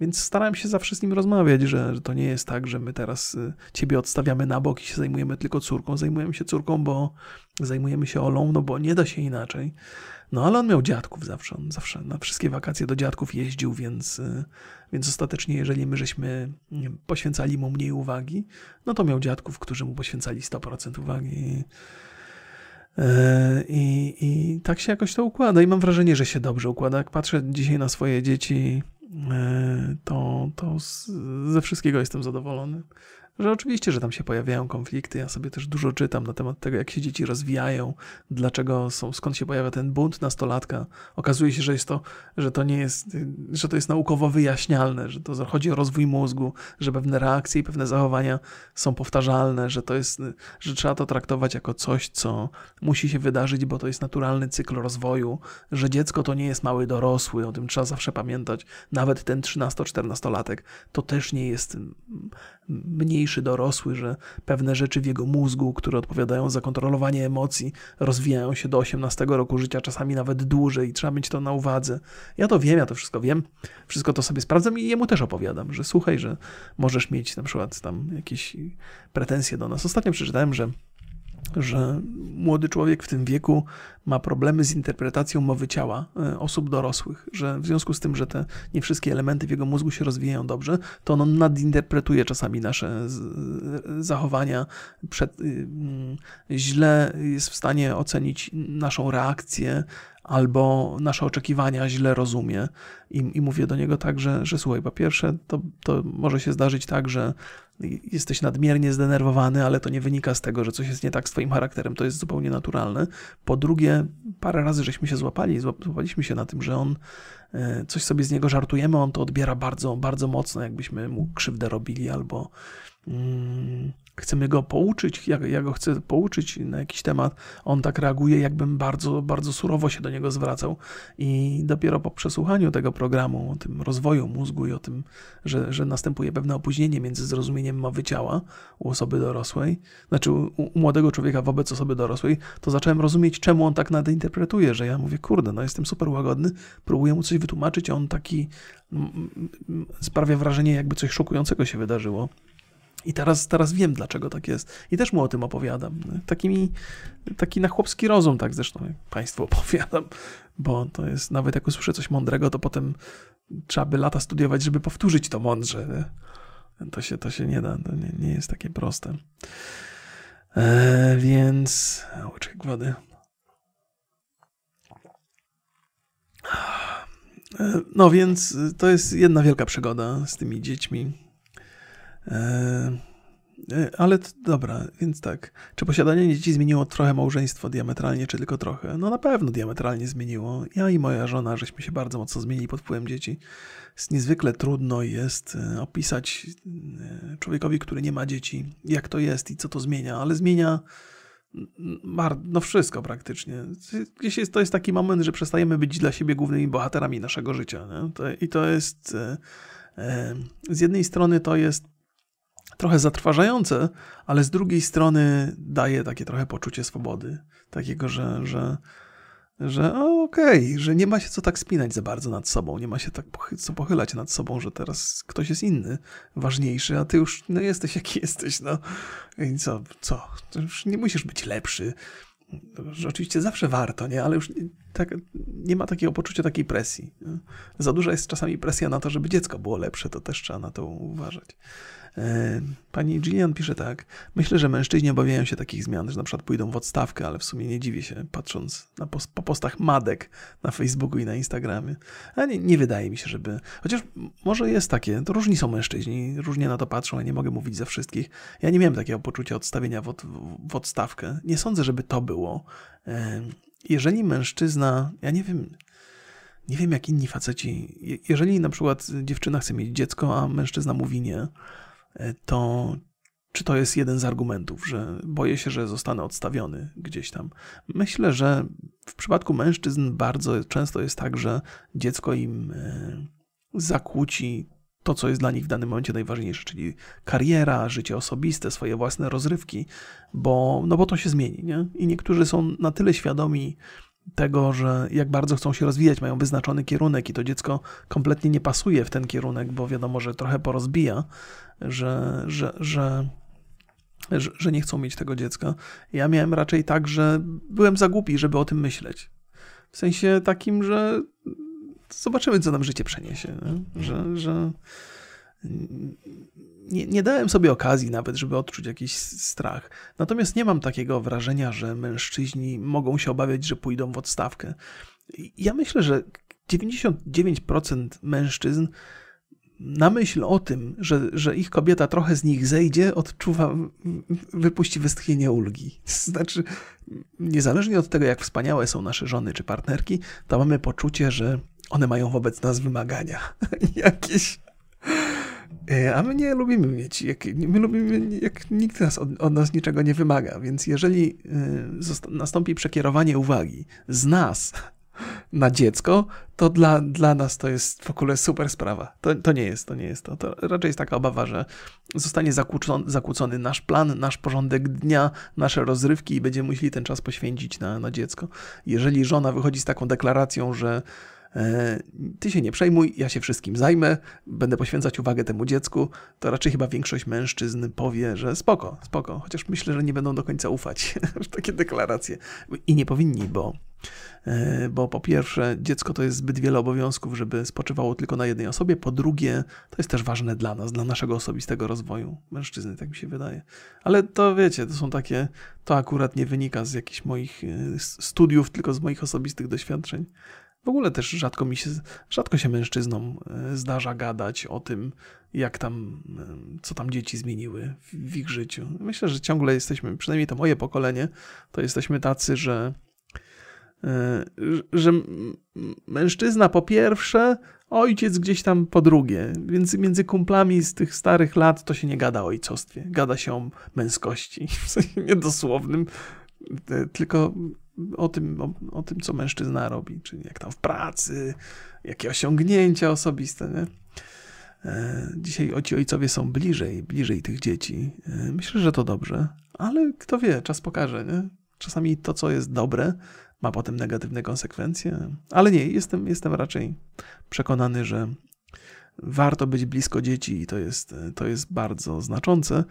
Więc starałem się zawsze z nim rozmawiać, że, to nie jest tak, że my teraz y, ciebie odstawiamy na bok i się zajmujemy tylko córką. Zajmujemy się córką, bo zajmujemy się Olą, no bo nie da się inaczej. No ale on miał dziadków zawsze, on zawsze na wszystkie wakacje do dziadków jeździł, więc, y, więc ostatecznie jeżeli my żeśmy poświęcali mu mniej uwagi, no to miał dziadków, którzy mu poświęcali 100% uwagi. E, I, I tak się jakoś to układa i mam wrażenie, że się dobrze układa. Jak patrzę dzisiaj na swoje dzieci, e, to, to ze wszystkiego jestem zadowolony że oczywiście, że tam się pojawiają konflikty. Ja sobie też dużo czytam na temat tego, jak się dzieci rozwijają, dlaczego są, skąd się pojawia ten bunt nastolatka. Okazuje się, że jest to, że to nie jest, że to jest naukowo wyjaśnialne, że to chodzi o rozwój mózgu, że pewne reakcje i pewne zachowania są powtarzalne, że to jest, że trzeba to traktować jako coś, co musi się wydarzyć, bo to jest naturalny cykl rozwoju, że dziecko to nie jest mały dorosły, o tym trzeba zawsze pamiętać. Nawet ten 13-14-latek to też nie jest mniejszy dorosły, że pewne rzeczy w jego mózgu, które odpowiadają za kontrolowanie emocji, rozwijają się do 18 roku życia, czasami nawet dłużej trzeba mieć to na uwadze. Ja to wiem, ja to wszystko wiem, wszystko to sobie sprawdzam i jemu też opowiadam, że słuchaj, że możesz mieć na przykład tam jakieś pretensje do nas. Ostatnio przeczytałem, że że młody człowiek w tym wieku ma problemy z interpretacją mowy ciała e, osób dorosłych, że w związku z tym, że te nie wszystkie elementy w jego mózgu się rozwijają dobrze, to on nadinterpretuje czasami nasze zachowania, przed, y, mm, źle jest w stanie ocenić naszą reakcję albo nasze oczekiwania źle rozumie. I, i mówię do niego tak, że, że słuchaj, po pierwsze, to, to może się zdarzyć tak, że jesteś nadmiernie zdenerwowany, ale to nie wynika z tego, że coś jest nie tak z twoim charakterem, to jest zupełnie naturalne. Po drugie, parę razy żeśmy się złapali, złapaliśmy się na tym, że on e, coś sobie z niego żartujemy, on to odbiera bardzo, bardzo mocno, jakbyśmy mu krzywdę robili albo mm, chcemy go pouczyć, ja, ja go chcę pouczyć na jakiś temat, on tak reaguje, jakbym bardzo, bardzo surowo się do niego zwracał. I dopiero po przesłuchaniu tego programu o tym rozwoju mózgu i o tym, że, że następuje pewne opóźnienie między zrozumieniem mowy ciała u osoby dorosłej, znaczy u, u młodego człowieka wobec osoby dorosłej, to zacząłem rozumieć, czemu on tak nadinterpretuje, że ja mówię, kurde, no jestem super łagodny, próbuję mu coś wytłumaczyć, a on taki sprawia wrażenie, jakby coś szokującego się wydarzyło. I teraz, teraz wiem, dlaczego tak jest. I też mu o tym opowiadam. Takimi, taki na chłopski rozum, tak zresztą Państwu opowiadam, bo to jest, nawet jak usłyszę coś mądrego, to potem trzeba by lata studiować, żeby powtórzyć to mądrze. Nie? To się, to się nie da, to nie, nie jest takie proste. E, więc... Łyczek wody. E, no więc to jest jedna wielka przygoda z tymi dziećmi. E, e, ale dobra, więc tak. Czy posiadanie dzieci zmieniło trochę małżeństwo diametralnie, czy tylko trochę? No na pewno diametralnie zmieniło. Ja i moja żona, żeśmy się bardzo mocno zmienili pod wpływem dzieci. Jest niezwykle trudno jest e, opisać człowiekowi, który nie ma dzieci, jak to jest i co to zmienia, ale zmienia no wszystko praktycznie. Gdzieś to jest taki moment, że przestajemy być dla siebie głównymi bohaterami naszego życia. I to jest z jednej strony to jest trochę zatrważające, ale z drugiej strony daje takie trochę poczucie swobody. Takiego, że, że, że okej, okay, że nie ma się co tak spinać za bardzo nad sobą, nie ma się tak pochy co pochylać nad sobą, że teraz ktoś jest inny, ważniejszy, a ty już no, jesteś jaki jesteś, no. I co, co? już nie musisz być lepszy. Że oczywiście zawsze warto, nie? Ale już tak, nie ma takiego poczucia takiej presji. Za duża jest czasami presja na to, żeby dziecko było lepsze, to też trzeba na to uważać. E, pani Gillian pisze tak. Myślę, że mężczyźni obawiają się takich zmian, że na przykład pójdą w odstawkę, ale w sumie nie dziwię się, patrząc na post, po postach madek na Facebooku i na Instagramie. A nie, nie wydaje mi się, żeby... Chociaż może jest takie, to różni są mężczyźni, różnie na to patrzą, ja nie mogę mówić za wszystkich. Ja nie miałem takiego poczucia odstawienia w, od, w odstawkę. Nie sądzę, żeby to było. E, jeżeli mężczyzna, ja nie wiem, nie wiem jak inni faceci, jeżeli na przykład dziewczyna chce mieć dziecko, a mężczyzna mówi nie, to czy to jest jeden z argumentów, że boję się, że zostanę odstawiony gdzieś tam? Myślę, że w przypadku mężczyzn bardzo często jest tak, że dziecko im e, zakłóci to, co jest dla nich w danym momencie najważniejsze, czyli kariera, życie osobiste, swoje własne rozrywki, bo, no bo to się zmieni. Nie? I niektórzy są na tyle świadomi tego, że jak bardzo chcą się rozwijać, mają wyznaczony kierunek i to dziecko kompletnie nie pasuje w ten kierunek, bo wiadomo, że trochę porozbija, że, że, że, że, nie chcą mieć tego dziecka. Ja miałem raczej tak, że byłem za głupi, żeby o tym myśleć. W sensie takim, że zobaczymy, co nam życie przeniesie. Nie? Że, że nie, nie dałem sobie okazji nawet, żeby odczuć jakiś strach. Natomiast nie mam takiego wrażenia, że mężczyźni mogą się obawiać, że pójdą w odstawkę. Ja myślę, że 99% mężczyzn na myśl o tym, że, że ich kobieta trochę z nich zejdzie, odczuwa, wypuści westchnienie ulgi. Znaczy, niezależnie od tego, jak wspaniałe są nasze żony czy partnerki, to mamy poczucie, że one mają wobec nas wymagania. Jakieś a my nie lubimy mieć, jak, my lubimy, jak nikt nas od, od, nas niczego nie wymaga, więc jeżeli y, nastąpi przekierowanie uwagi z nas na dziecko, to dla, dla nas to jest w ogóle super sprawa. To, to nie jest, to nie jest to. To raczej jest taka obawa, że zostanie zakłócony, zakłócony nasz plan, nasz porządek dnia, nasze rozrywki i będziemy musieli ten czas poświęcić na, na dziecko. Jeżeli żona wychodzi z taką deklaracją, że E, ty się nie przejmuj, ja się wszystkim zajmę, będę poświęcać uwagę temu dziecku, to raczej chyba większość mężczyzn powie, że spoko, spoko, chociaż myślę, że nie będą do końca ufać w takie deklaracje. I nie powinni, bo, e, bo po pierwsze dziecko to jest zbyt wiele obowiązków, żeby spoczywało tylko na jednej osobie, po drugie to jest też ważne dla nas, dla naszego osobistego rozwoju mężczyzny, tak mi się wydaje. Ale to wiecie, to są takie, to akurat nie wynika z jakichś moich e, studiów, tylko z moich osobistych doświadczeń. W ogóle też rzadko mi się, rzadko się mężczyznom e, zdarza gadać o tym, jak tam, e, co tam dzieci zmieniły w ich życiu. Myślę, że ciągle jesteśmy, przynajmniej to moje pokolenie, to jesteśmy tacy, że, e, że mężczyzna po pierwsze, ojciec gdzieś tam po drugie, więc między kumplami z tych starych lat to się nie gada o ojcostwie, gada się o męskości, w sensie niedosłownym, tylko o tym, o, o, tym, co mężczyzna robi, czyli jak tam w pracy, jakie osiągnięcia osobiste. Nie? E, dzisiaj ci ojcowie są bliżej, bliżej tych dzieci. E, myślę, że to dobrze, ale kto wie, czas pokaże. Nie? Czasami to, co jest dobre, ma potem negatywne konsekwencje, ale nie, jestem, jestem raczej przekonany, że warto być blisko dzieci i to jest, to jest bardzo znaczące.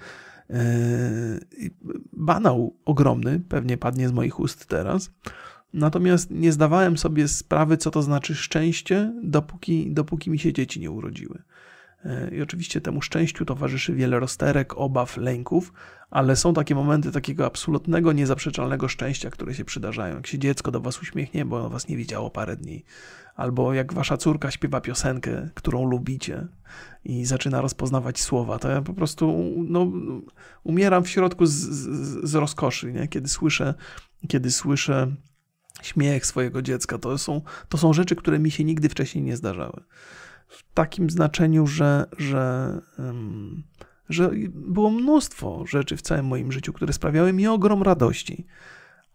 Yy, banał ogromny pewnie padnie z moich ust teraz. Natomiast nie zdawałem sobie sprawy, co to znaczy szczęście, dopóki, dopóki mi się dzieci nie urodziły. I oczywiście temu szczęściu towarzyszy wiele rozterek, obaw, lęków, ale są takie momenty takiego absolutnego, niezaprzeczalnego szczęścia, które się przydarzają. Jak się dziecko do was uśmiechnie, bo was nie widziało parę dni, albo jak wasza córka śpiewa piosenkę, którą lubicie i zaczyna rozpoznawać słowa, to ja po prostu no, umieram w środku z, z, z rozkoszy, nie? kiedy słyszę, kiedy słyszę śmiech swojego dziecka. To są, to są rzeczy, które mi się nigdy wcześniej nie zdarzały w takim znaczeniu, że, że, że było mnóstwo rzeczy w całym moim życiu, które sprawiały mi ogrom radości,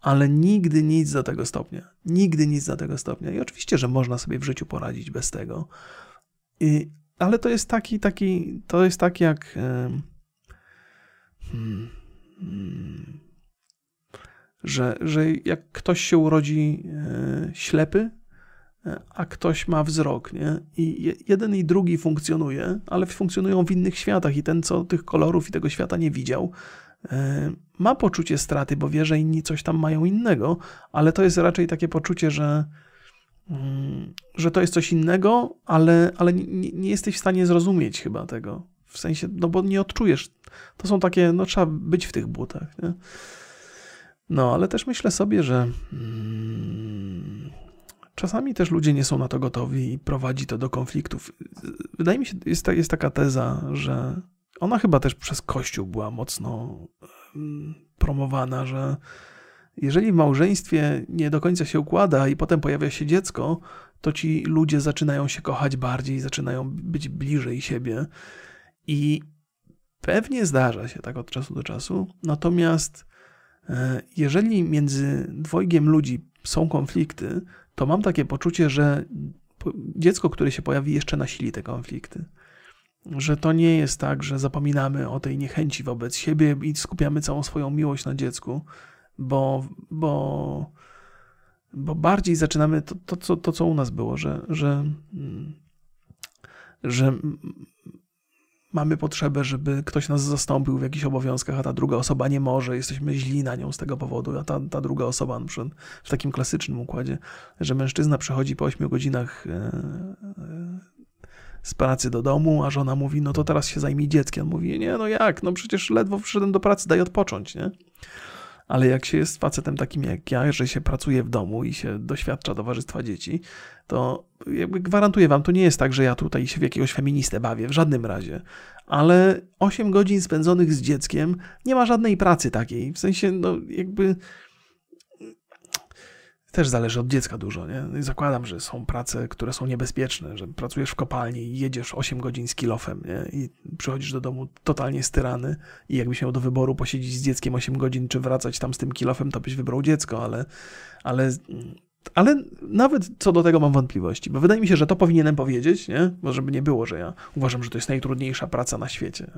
ale nigdy nic do tego stopnia. Nigdy nic do tego stopnia. I oczywiście, że można sobie w życiu poradzić bez tego. I, ale to jest taki, taki, to jest tak jak. Hmm, hmm, że, że jak ktoś się urodzi e, ślepy, a ktoś ma wzrok, nie? I jeden i drugi funkcjonuje, ale funkcjonują w innych światach i ten, co tych kolorów i tego świata nie widział, e, ma poczucie straty, bo wie, że inni coś tam mają innego, ale to jest raczej takie poczucie, że, mm, że to jest coś innego, ale, ale nie, nie jesteś w stanie zrozumieć chyba tego. W sensie, no bo nie odczujesz. To są takie, no trzeba być w tych butach. Nie? No, ale też myślę sobie, że mm, czasami też ludzie nie są na to gotowi i prowadzi to do konfliktów. Wydaje mi się, jest, ta, jest taka teza, że ona chyba też przez Kościół była mocno promowana, że jeżeli w małżeństwie nie do końca się układa i potem pojawia się dziecko, to ci ludzie zaczynają się kochać bardziej, zaczynają być bliżej siebie. I pewnie zdarza się tak od czasu do czasu. Natomiast e, jeżeli między dwojgiem ludzi są konflikty, to mam takie poczucie, że dziecko, które się pojawi, jeszcze nasili te konflikty. Że to nie jest tak, że zapominamy o tej niechęci wobec siebie i skupiamy całą swoją miłość na dziecku, bo, bo, bo bardziej zaczynamy to, to, to, to co u nas było, że, że, że mamy potrzebę, żeby ktoś nas zastąpił w jakichś obowiązkach, a ta druga osoba nie może, jesteśmy źli na nią z tego powodu, a ta, ta druga osoba, przykład w takim klasycznym układzie, że mężczyzna przychodzi po 8 godzinach e, e, z pracy do domu, a żona mówi, no to teraz się zajmij dzieckiem. On mówi, nie, no jak, no przecież ledwo wszedłem do pracy, daj odpocząć, nie? ale jak się jest facetem takim jak ja, że się pracuje w domu i się doświadcza towarzystwa dzieci, to jakby gwarantuję wam, to nie jest tak, że ja tutaj się w jakiegoś feministę bawię, w żadnym razie. Ale 8 godzin spędzonych z dzieckiem nie ma żadnej pracy takiej. W sensie, no jakby też zależy od dziecka dużo. Nie? Zakładam, że są prace, które są niebezpieczne, że pracujesz w kopalni i jedziesz 8 godzin z kilofem nie? i przychodzisz do domu totalnie styrany i jakbyś miał do wyboru posiedzieć z dzieckiem 8 godzin, czy wracać tam z tym kilofem, to byś wybrał dziecko, ale, ale ale nawet co do tego mam wątpliwości, bo wydaje mi się, że to powinienem powiedzieć, nie? Bo żeby nie było, że ja uważam, że to jest najtrudniejsza praca na świecie.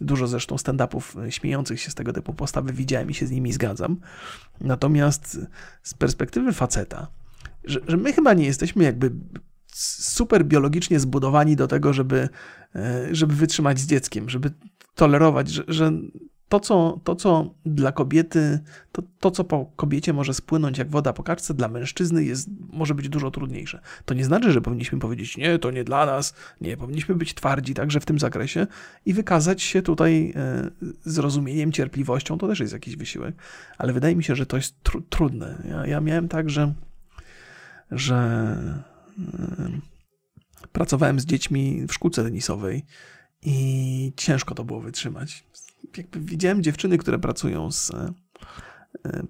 Dużo zresztą stand-upów e, śmiejących się z tego typu postawy widziałem i się z nimi zgadzam. Natomiast z perspektywy faceta, że, że my chyba nie jesteśmy jakby super biologicznie zbudowani do tego, żeby, e, żeby wytrzymać z dzieckiem, żeby tolerować, że, że to, co, to, co dla kobiety, to, to, co po kobiecie może spłynąć jak woda po kaczce, dla mężczyzny jest, może być dużo trudniejsze. To nie znaczy, że powinniśmy powiedzieć, nie, to nie dla nas, nie, powinniśmy być twardzi także w tym zakresie i wykazać się tutaj e, zrozumieniem, cierpliwością, to też jest jakiś wysiłek. Ale wydaje mi się, że to jest tr trudne. Ja, ja miałem tak, że, że e, pracowałem z dziećmi w szkółce tenisowej i ciężko to było wytrzymać jakby widziałem dziewczyny, które pracują z, e,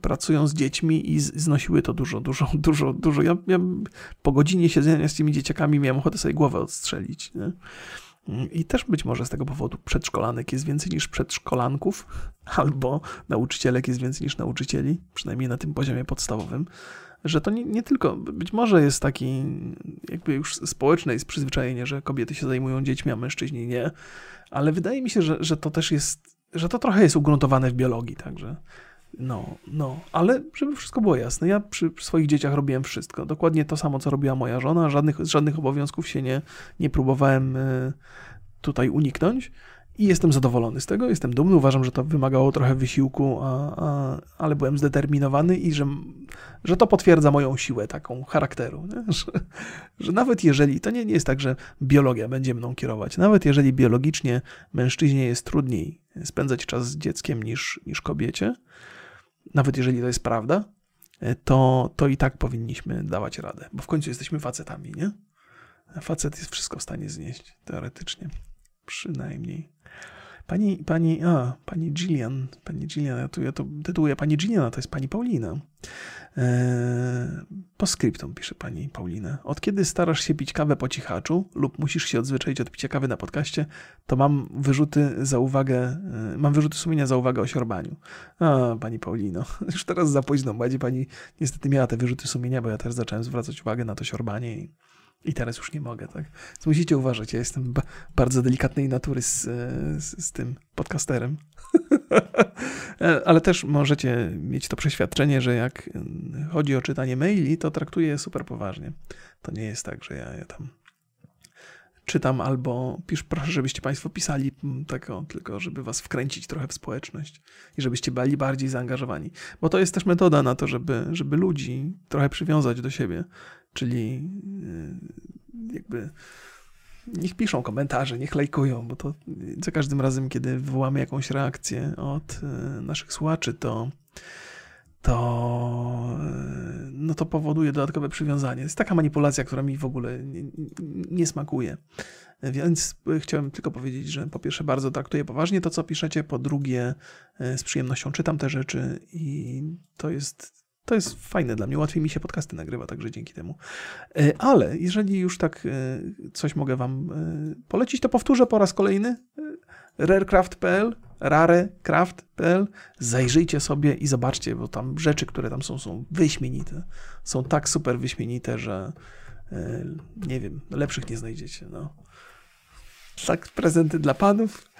pracują z dziećmi i znosiły to dużo, dużo, dużo, dużo. Ja, ja po godzinie siedzenia z tymi dzieciakami miałem ochotę sobie głowę odstrzelić. Nie? I też być może z tego powodu przedszkolanek jest więcej niż przedszkolanków, albo nauczycielek jest więcej niż nauczycieli, przynajmniej na tym poziomie podstawowym, że to nie, nie tylko, być może jest taki jakby już społeczne jest przyzwyczajenie, że kobiety się zajmują dziećmi, a mężczyźni nie, ale wydaje mi się, że, że to też jest że to trochę jest ugruntowane w biologii, także. No, no, ale żeby wszystko było jasne, ja przy, przy, swoich dzieciach robiłem wszystko. Dokładnie to samo, co robiła moja żona. Żadnych, żadnych obowiązków się nie, nie próbowałem y, tutaj uniknąć i jestem zadowolony z tego, jestem dumny. Uważam, że to wymagało trochę wysiłku, a, a, ale byłem zdeterminowany i że, że to potwierdza moją siłę taką charakteru. Że, że, nawet jeżeli, to nie, nie jest tak, że biologia będzie mną kierować, nawet jeżeli biologicznie mężczyźnie jest trudniej spędzać czas z dzieckiem niż, niż kobiecie, nawet jeżeli to jest prawda, to, to i tak powinniśmy dawać radę, bo w końcu jesteśmy facetami, nie? Facet jest wszystko w stanie znieść, teoretycznie. Przynajmniej. Pani, pani, a, pani Gillian, pani Gillian, ja tu ja to tytułuję pani Gillian, to jest pani Paulina. Eee, po skryptum pisze pani Paulina. Od kiedy starasz się pić kawę po cichaczu lub musisz się odzwyczaić od picia kawy na podcaście, to mam wyrzuty za uwagę, e, mam wyrzuty sumienia za uwagę o siorbaniu. A, pani Paulino, już teraz za późno, będzie pani niestety miała te wyrzuty sumienia, bo ja też zacząłem zwracać uwagę na to siorbanie i i teraz już nie mogę, tak? Więc musicie uważać, ja jestem ba bardzo delikatnej natury z, z, z tym podcasterem. Ale też możecie mieć to przeświadczenie, że jak chodzi o czytanie maili, to traktuję je super poważnie. To nie jest tak, że ja, ja tam czytam albo pisz, proszę, żebyście Państwo pisali tego, tylko żeby Was wkręcić trochę w społeczność i żebyście byli bardziej zaangażowani. Bo to jest też metoda na to, żeby, żeby ludzi trochę przywiązać do siebie czyli y, jakby niech piszą komentarze, niech lajkują, bo to za każdym razem, kiedy wywołamy jakąś reakcję od e, naszych słuchaczy, to to, e, no to powoduje dodatkowe przywiązanie. Jest taka manipulacja, która mi w ogóle nie, nie, smakuje. Więc chciałem tylko powiedzieć, że po pierwsze bardzo traktuję poważnie to, co piszecie, po drugie z przyjemnością czytam te rzeczy i to jest to jest fajne dla mnie, łatwiej mi się podcasty nagrywa, także dzięki temu. E, ale jeżeli już tak coś mogę wam polecić, to powtórzę po raz kolejny rarecraft.pl, rarecraft.pl, zajrzyjcie sobie i zobaczcie, bo tam rzeczy, które tam są, są wyśmienite. Są tak super wyśmienite, że e, nie wiem, lepszych nie znajdziecie. No. Tak, prezenty dla panów,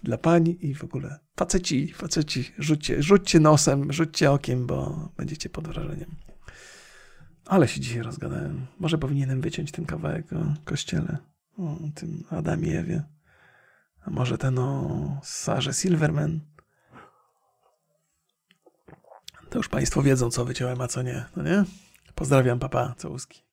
dla pani i w ogóle faceci, faceci, rzućcie, rzućcie nosem, rzućcie okiem, bo będziecie pod wrażeniem. Ale się dzisiaj rozgadałem. Może powinienem wyciąć ten kawałek o kościele, o tym Adamie Ewie. A może ten o Sarze Silverman? To już Państwo wiedzą, co wyciąłem, a co nie, no nie? Pozdrawiam, papa, całuski.